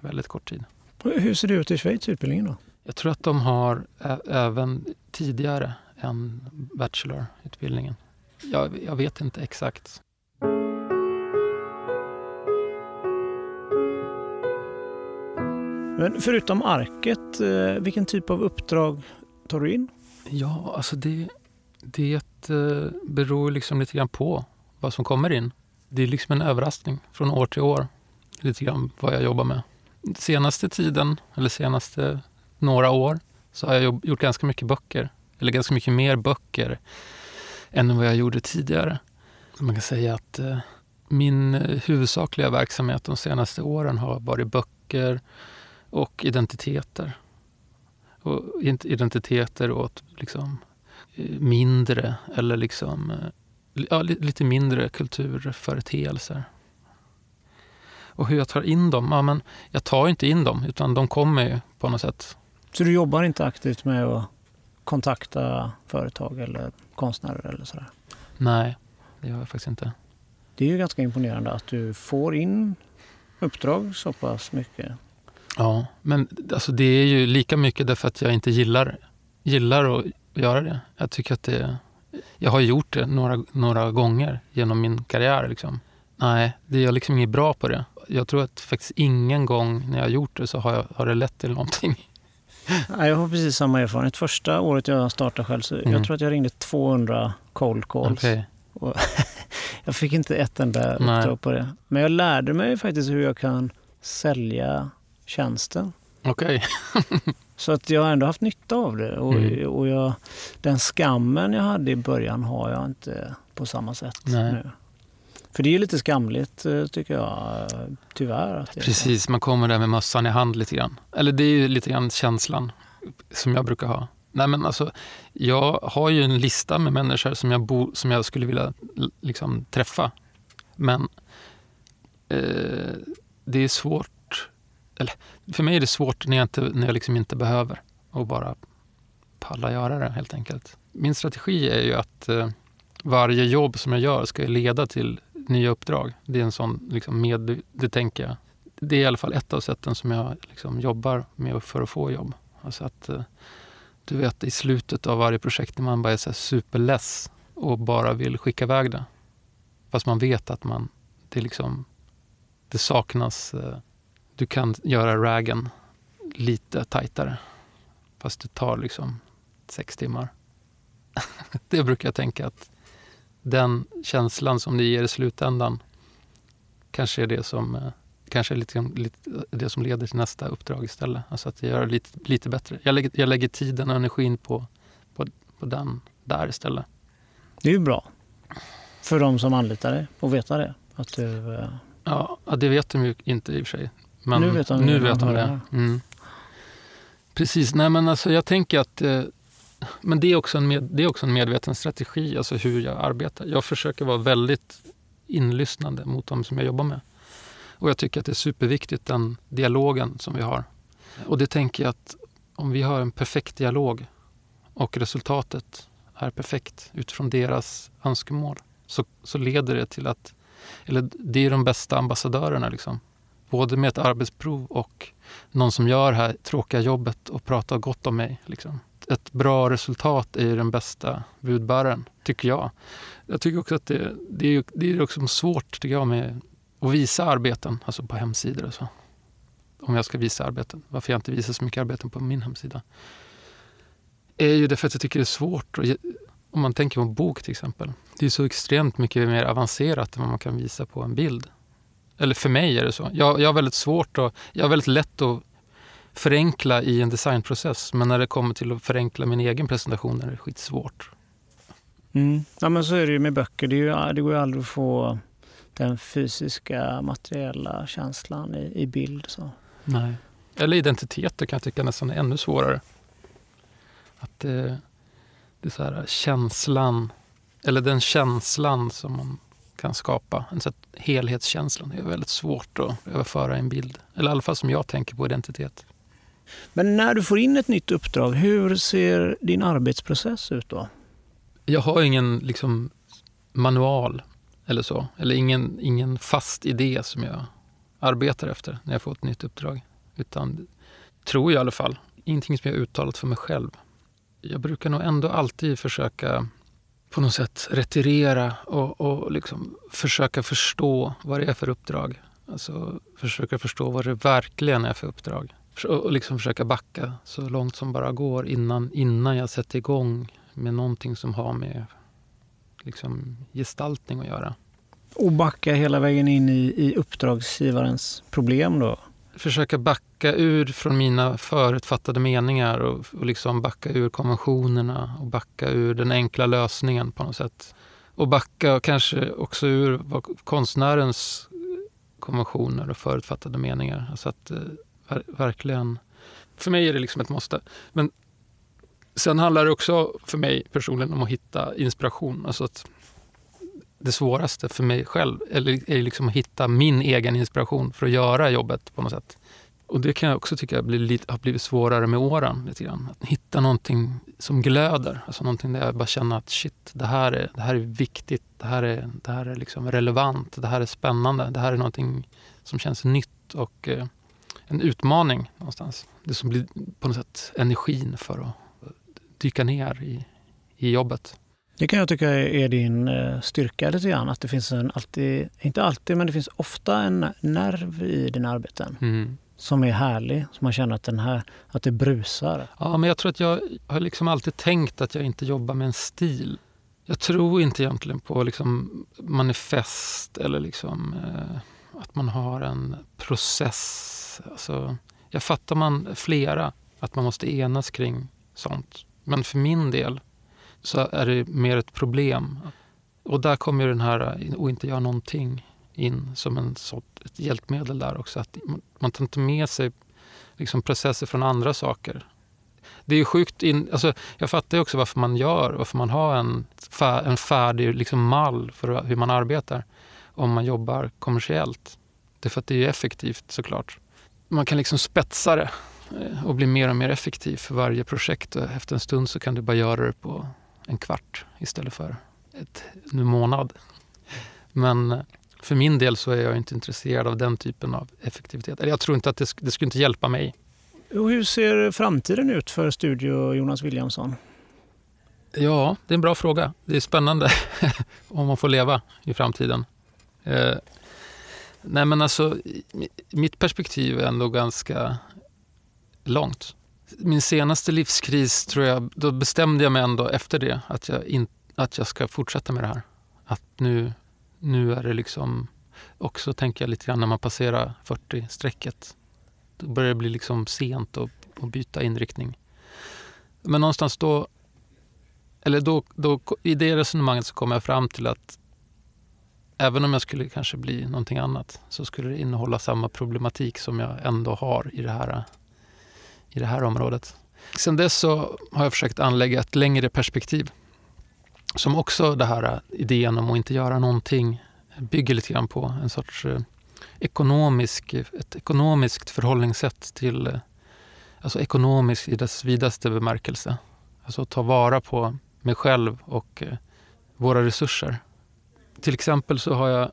i väldigt kort tid. Hur ser det ut i Schweiz, utbildningen då? Jag tror att de har även tidigare än bachelorutbildningen. Jag, jag vet inte exakt. Men förutom arket, eh, vilken typ av uppdrag tar du in? Ja, alltså det, det eh, beror liksom lite grann på vad som kommer in. Det är liksom en överraskning från år till år, lite grann vad jag jobbar med. Senaste tiden, eller senaste några år, så har jag gjort ganska mycket böcker. Eller ganska mycket mer böcker än vad jag gjorde tidigare. Man kan säga att eh, min huvudsakliga verksamhet de senaste åren har varit böcker och identiteter. Och identiteter åt liksom eh, mindre eller liksom eh, ja, lite mindre kulturföreteelser. Och hur jag tar in dem? Ja, men jag tar inte in dem, utan de kommer på något sätt. Så du jobbar inte aktivt med att kontakta företag eller konstnärer eller sådär? Nej, det gör jag faktiskt inte. Det är ju ganska imponerande att du får in uppdrag så pass mycket. Ja, men alltså det är ju lika mycket därför att jag inte gillar, gillar att göra det. Jag tycker att det... Jag har gjort det några, några gånger genom min karriär. Liksom. Nej, det är jag liksom inget bra på det. Jag tror att faktiskt ingen gång när jag har gjort det så har, jag, har det lett till någonting. Jag har precis samma erfarenhet. Första året jag startade själv så mm. jag tror att jag ringde 200 cold calls. Okay. jag fick inte ett enda uppdrag på det. Men jag lärde mig faktiskt hur jag kan sälja tjänsten. Okej. Okay. så att jag har ändå haft nytta av det. Och, mm. och jag, den skammen jag hade i början har jag inte på samma sätt Nej. nu. För det är lite skamligt eh, tycker jag, tyvärr. Precis, man kommer där med mössan i hand lite grann. Eller det är ju lite grann känslan som jag brukar ha. Nej, men alltså, jag har ju en lista med människor som jag, bo, som jag skulle vilja liksom, träffa. Men eh, det är svårt. Eller, för mig är det svårt när jag, inte, när jag liksom inte behöver och bara palla göra det helt enkelt. Min strategi är ju att eh, varje jobb som jag gör ska leda till nya uppdrag. Det är en sån liksom, med, det tänker jag. Det är i alla fall ett av sätten som jag liksom, jobbar med för att få jobb. Alltså att eh, du vet i slutet av varje projekt när man bara är så superless och bara vill skicka iväg det. Fast man vet att man, det, liksom, det saknas, eh, du kan göra ragen lite tajtare. Fast det tar liksom sex timmar. det brukar jag tänka att den känslan som det ger i slutändan kanske är det som eh, kanske är lite, lite, det som leder till nästa uppdrag istället. Alltså att jag gör det lite, lite bättre. Jag lägger, jag lägger tiden och energin på, på, på den där istället. Det är ju bra för de som anlitar dig att veta det. Att du, eh... ja, det vet de ju inte i och för sig. Men nu vet de, nu vet de det. Mm. Precis. Nej, men alltså, jag tänker att eh, men det är, också en med, det är också en medveten strategi, alltså hur jag arbetar. Jag försöker vara väldigt inlyssnande mot dem som jag jobbar med. Och jag tycker att det är superviktigt, den dialogen som vi har. Och det tänker jag att om vi har en perfekt dialog och resultatet är perfekt utifrån deras önskemål så, så leder det till att, eller det är de bästa ambassadörerna liksom. Både med ett arbetsprov och någon som gör det här tråkiga jobbet och pratar gott om mig. Liksom. Ett bra resultat är den bästa budbäraren, tycker jag. Jag tycker också att det, det är, det är också svårt tycker jag, med att visa arbeten, alltså på hemsidor och så. Om jag ska visa arbeten. Varför jag inte visar så mycket arbeten på min hemsida. är ju därför att jag tycker det är svårt. Om man tänker på en bok till exempel. Det är så extremt mycket mer avancerat än vad man kan visa på en bild. Eller för mig är det så. Jag, jag har väldigt svårt och jag har väldigt lätt att förenkla i en designprocess. Men när det kommer till att förenkla min egen presentation är det skitsvårt. Mm. Ja, men så är det ju med böcker. Det, är ju, det går ju aldrig att få den fysiska materiella känslan i, i bild. Så. Nej. Eller identiteter kan jag tycka nästan är ännu svårare. Att det, det är så här känslan, eller den känslan som man kan skapa, en så helhetskänslan, är väldigt svårt att överföra i en bild. Eller i alla fall som jag tänker på identitet. Men när du får in ett nytt uppdrag, hur ser din arbetsprocess ut då? Jag har ingen liksom, manual eller så. Eller ingen, ingen fast idé som jag arbetar efter när jag får ett nytt uppdrag. Utan, tror jag i alla fall, ingenting som jag uttalat för mig själv. Jag brukar nog ändå alltid försöka på något sätt retirera och, och liksom försöka förstå vad det är för uppdrag. Alltså försöka förstå vad det verkligen är för uppdrag. Och liksom försöka backa så långt som bara går innan, innan jag sätter igång med någonting som har med liksom, gestaltning att göra. Och backa hela vägen in i, i uppdragsgivarens problem då? Försöka backa ur från mina förutfattade meningar och, och liksom backa ur konventionerna och backa ur den enkla lösningen på något sätt. Och backa kanske också ur konstnärens konventioner och förutfattade meningar. Alltså att eh, ver verkligen... För mig är det liksom ett måste. Men sen handlar det också för mig personligen om att hitta inspiration. Alltså att det svåraste för mig själv är liksom att hitta min egen inspiration för att göra jobbet på något sätt. Och det kan jag också tycka har blivit svårare med åren. Lite grann. Att hitta någonting som glöder. Alltså någonting där jag bara känner att shit, det här är, det här är viktigt. Det här är, det här är liksom relevant. Det här är spännande. Det här är någonting som känns nytt och eh, en utmaning någonstans. Det som blir på något sätt energin för att dyka ner i, i jobbet. Det kan jag tycka är din eh, styrka lite grann. Att det finns en alltid, inte alltid, men det finns ofta en nerv i dina arbeten. Mm. Som är härlig, som man känner att, den här, att det brusar. Ja, men jag tror att jag har liksom alltid tänkt att jag inte jobbar med en stil. Jag tror inte egentligen på liksom manifest eller liksom, eh, att man har en process. Alltså, jag fattar man flera, att man måste enas kring sånt. Men för min del så är det mer ett problem. Och där kommer den här eh, att inte göra någonting in som en sort, ett hjälpmedel där också. Att man tar inte med sig liksom processer från andra saker Det är sjukt. In, alltså, jag fattar ju också varför man gör, varför man har en, en färdig liksom, mall för hur man arbetar om man jobbar kommersiellt. Det är för att det är effektivt såklart. Man kan liksom spetsa det eh, och bli mer och mer effektiv för varje projekt. Efter en stund så kan du bara göra det på en kvart istället för ett, en månad. Men för min del så är jag inte intresserad av den typen av effektivitet. Jag tror inte att det, det skulle inte hjälpa mig. Och hur ser framtiden ut för Studio Jonas Williamson? Ja, det är en bra fråga. Det är spännande om man får leva i framtiden. Eh, nej men alltså, mitt perspektiv är ändå ganska långt. Min senaste livskris, tror jag, då bestämde jag mig ändå efter det att jag, in, att jag ska fortsätta med det här. Att nu, nu är det liksom, också tänker jag lite grann när man passerar 40-strecket. Då börjar det bli liksom sent att, att byta inriktning. Men någonstans då, eller då, då, i det resonemanget så kom jag fram till att även om jag skulle kanske bli någonting annat så skulle det innehålla samma problematik som jag ändå har i det här, i det här området. Sen dess så har jag försökt anlägga ett längre perspektiv som också det här äh, idén om att inte göra någonting bygger lite grann på en sorts äh, ekonomisk, ett ekonomiskt förhållningssätt till äh, alltså ekonomisk i dess vidaste bemärkelse. Alltså att ta vara på mig själv och våra resurser till exempel så har jag,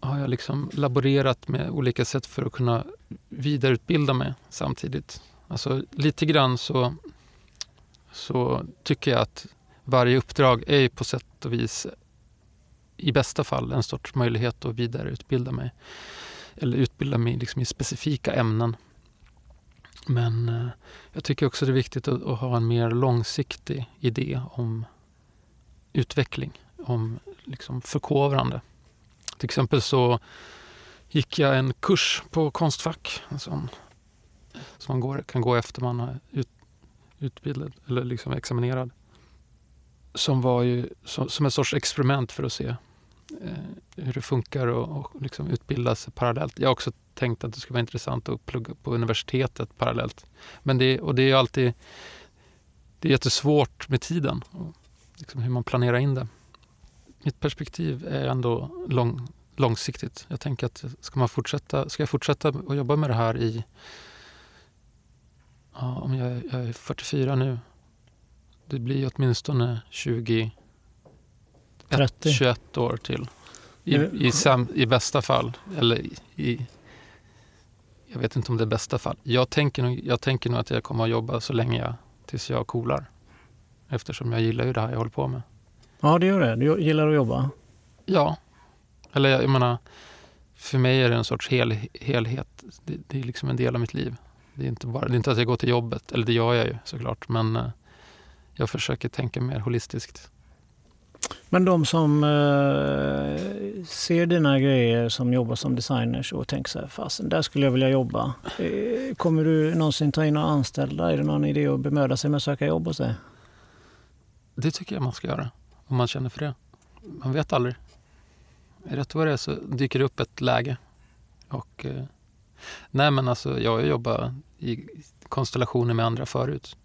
har jag liksom laborerat med olika sätt för att kunna vidareutbilda mig samtidigt. Alltså lite grann så, så tycker jag att varje uppdrag är på sätt och vis i bästa fall en sorts möjlighet att vidareutbilda mig. Eller utbilda mig liksom i specifika ämnen. Men eh, jag tycker också det är viktigt att, att, ha en mer långsiktig idé om utveckling om liksom förkovrande. Till exempel så gick jag en kurs på Konstfack som, som man går, kan gå efter man är ut, utbildad eller liksom examinerad. Som var ju som, som en sorts experiment för att se eh, hur det funkar och, och liksom utbilda sig parallellt. Jag har också tänkt att det skulle vara intressant att plugga på universitetet parallellt. Men det, och det är alltid det är jättesvårt med tiden och liksom hur man planerar in det mitt perspektiv är ändå lång, långsiktigt. Jag tänker att ska, man fortsätta, ska jag fortsätta att jobba med det här i... Ja, om jag, jag är 44 nu. Det blir åtminstone 20... 30. 21 år till. I, i, sam, I, bästa fall. Eller i, i, Jag vet inte om det är bästa fall. Jag tänker, nog, jag tänker nog att jag kommer att jobba så länge jag... Tills jag coolar. Eftersom jag gillar ju det här jag håller på med. Ja, det gör det. Du gillar att jobba? Ja. Eller jag, menar, för mig är det en sorts hel, helhet. Det, det, är liksom en del av mitt liv. Det är, inte bara, det är inte att jag går till jobbet, eller det gör jag ju såklart, men eh, jag försöker tänka mer holistiskt. Men de som eh, ser dina grejer som jobbar som designers och tänker så här, fasen där skulle jag vilja jobba. Eh, kommer du någonsin ta in några anställda? Är det någon idé att bemöda sig med att söka jobb hos dig? Det tycker jag man ska göra om man känner för det. Man vet aldrig. Rätt vad det är så dyker det upp ett läge. Och, eh, nej men alltså, jag har jobbat i konstellationer med andra förut.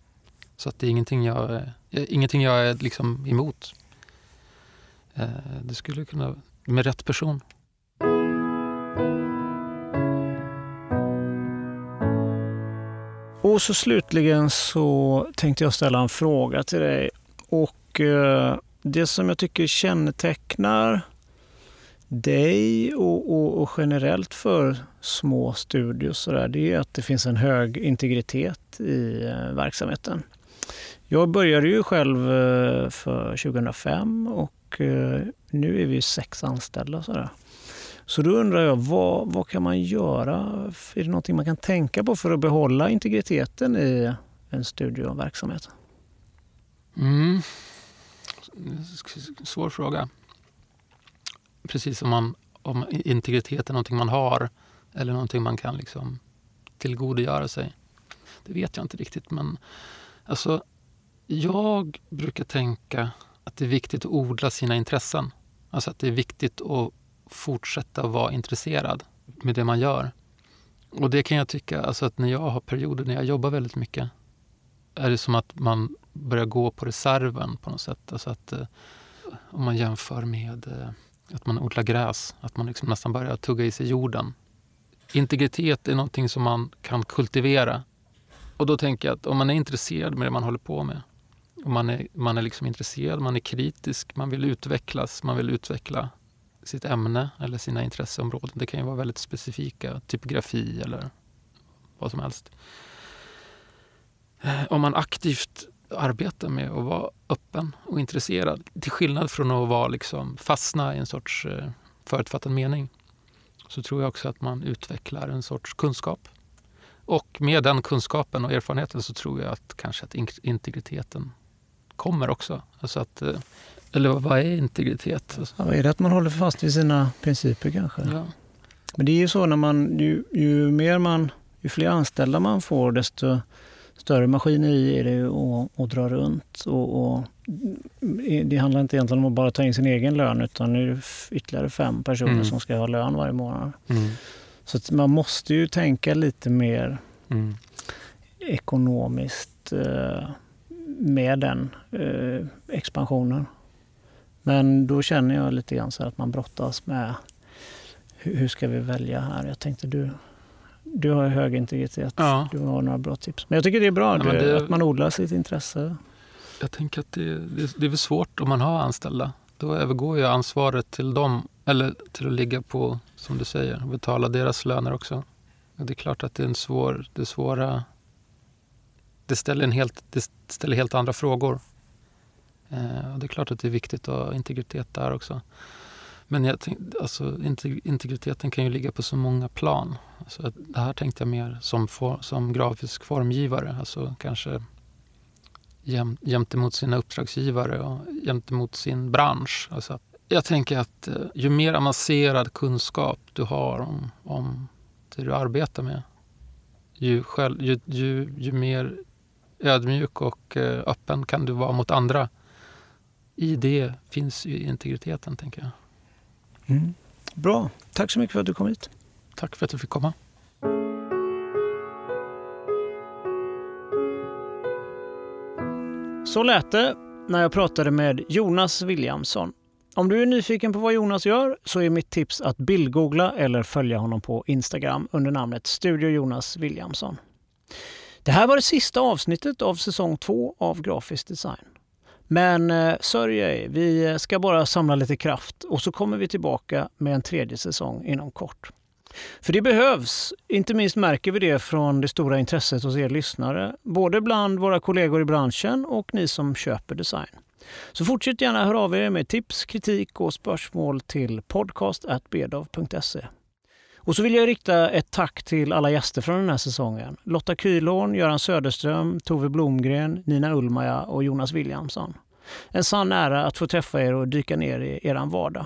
Så att det är ingenting jag, eh, ingenting jag är liksom emot. Eh, det skulle kunna, med rätt person. Och så slutligen så tänkte jag ställa en fråga till dig. Och eh, det som jag tycker kännetecknar dig och, och, och generellt för små studios där, det är att det finns en hög integritet i eh, verksamheten. Jag började ju själv eh, för 2005 och eh, nu är vi sex anställda. Så, där. så då undrar jag, vad, vad kan man göra? Är det någonting man kan tänka på för att behålla integriteten i en studioverksamhet? Mm svår fråga. Precis som man, om integritet är någonting man har eller någonting man kan liksom tillgodogöra sig. Det vet jag inte riktigt, men alltså, jag brukar tänka att det är viktigt att odla sina intressen. Alltså att det är viktigt att fortsätta vara intresserad med det man gör. Och det kan jag tycka, alltså att när jag har perioder när jag jobbar väldigt mycket är det som att man börjar gå på reserven på något sätt. Alltså att, eh, om man jämför med eh, att man odlar gräs, att man liksom nästan börjar tugga i sig jorden. Integritet är någonting som man kan kultivera. Och då tänker jag att om man är intresserad med det man håller på med, och man är, man är liksom intresserad, man är kritisk, man vill utvecklas, man vill utveckla sitt ämne eller sina intresseområden. Det kan ju vara väldigt specifika, typografi eller vad som helst. Eh, om man aktivt arbetar med att vara öppen och intresserad, till skillnad från att vara liksom fastna i en sorts eh, förutfattad mening, så tror jag också att man utvecklar en sorts kunskap. Och med den kunskapen och erfarenheten så tror jag att kanske att integriteten kommer också. Alltså att, eh, eller vad är integritet? Ja, är det att man håller fast vid sina principer kanske? Ja. Men det är ju så när man, ju, ju mer man, ju fler anställda man får desto större maskineri är det att, att dra runt. Och, och, det handlar inte egentligen om att bara ta in sin egen lön utan det är ytterligare fem personer mm. som ska ha lön varje månad. Mm. Så man måste ju tänka lite mer mm. ekonomiskt eh, med den eh, expansionen. Men då känner jag lite grann så att man brottas med hur, hur ska vi välja här? Jag tänkte du, du har hög integritet. Ja. Du har några bra tips. Men jag tycker det är bra ja, det, att man odlar sitt intresse. Jag tänker att det, det, det är väl svårt om man har anställda. Då övergår ju ansvaret till dem, eller till att ligga på, som du säger, betala deras löner också. Och det är klart att det är en svår, det svåra... Det ställer, en helt, det ställer helt andra frågor. Eh, och det är klart att det är viktigt att ha integritet där också. Men jag tänk, alltså, integriteten kan ju ligga på så många plan. Alltså, det här tänkte jag mer som, for, som grafisk formgivare. Alltså kanske jäm, jämt sina uppdragsgivare och gentemot sin bransch. Alltså, jag tänker att eh, ju mer avancerad kunskap du har om, om det du arbetar med, ju, själv, ju, ju, ju mer ödmjuk och eh, öppen kan du vara mot andra. I det finns ju integriteten, tänker jag. Mm. Bra. Tack så mycket för att du kom hit. Tack för att du fick komma. Så lät det när jag pratade med Jonas Williamson. Om du är nyfiken på vad Jonas gör så är mitt tips att bildgoogla eller följa honom på Instagram under namnet Studio Jonas Williamson. Det här var det sista avsnittet av säsong två av Grafisk design. Men eh, sörj ej, vi ska bara samla lite kraft och så kommer vi tillbaka med en tredje säsong inom kort. För det behövs. Inte minst märker vi det från det stora intresset hos er lyssnare. Både bland våra kollegor i branschen och ni som köper design. Så fortsätt gärna höra av er med tips, kritik och spörsmål till podcast.bedov.se. Och så vill jag rikta ett tack till alla gäster från den här säsongen. Lotta Kylorn, Göran Söderström, Tove Blomgren, Nina Ulmaja och Jonas Williamson. En sann ära att få träffa er och dyka ner i er vardag.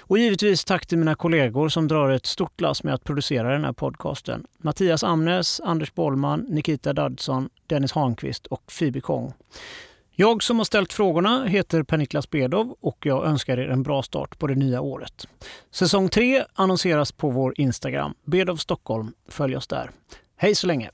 Och givetvis tack till mina kollegor som drar ett stort lass med att producera den här podcasten. Mattias Amnes, Anders Bollman, Nikita Dadson, Dennis Hanqvist och Phoebe Kong. Jag som har ställt frågorna heter Per-Niklas Bedov och jag önskar er en bra start på det nya året. Säsong 3 annonseras på vår Instagram, Bedov Stockholm. Följ oss där. Hej så länge!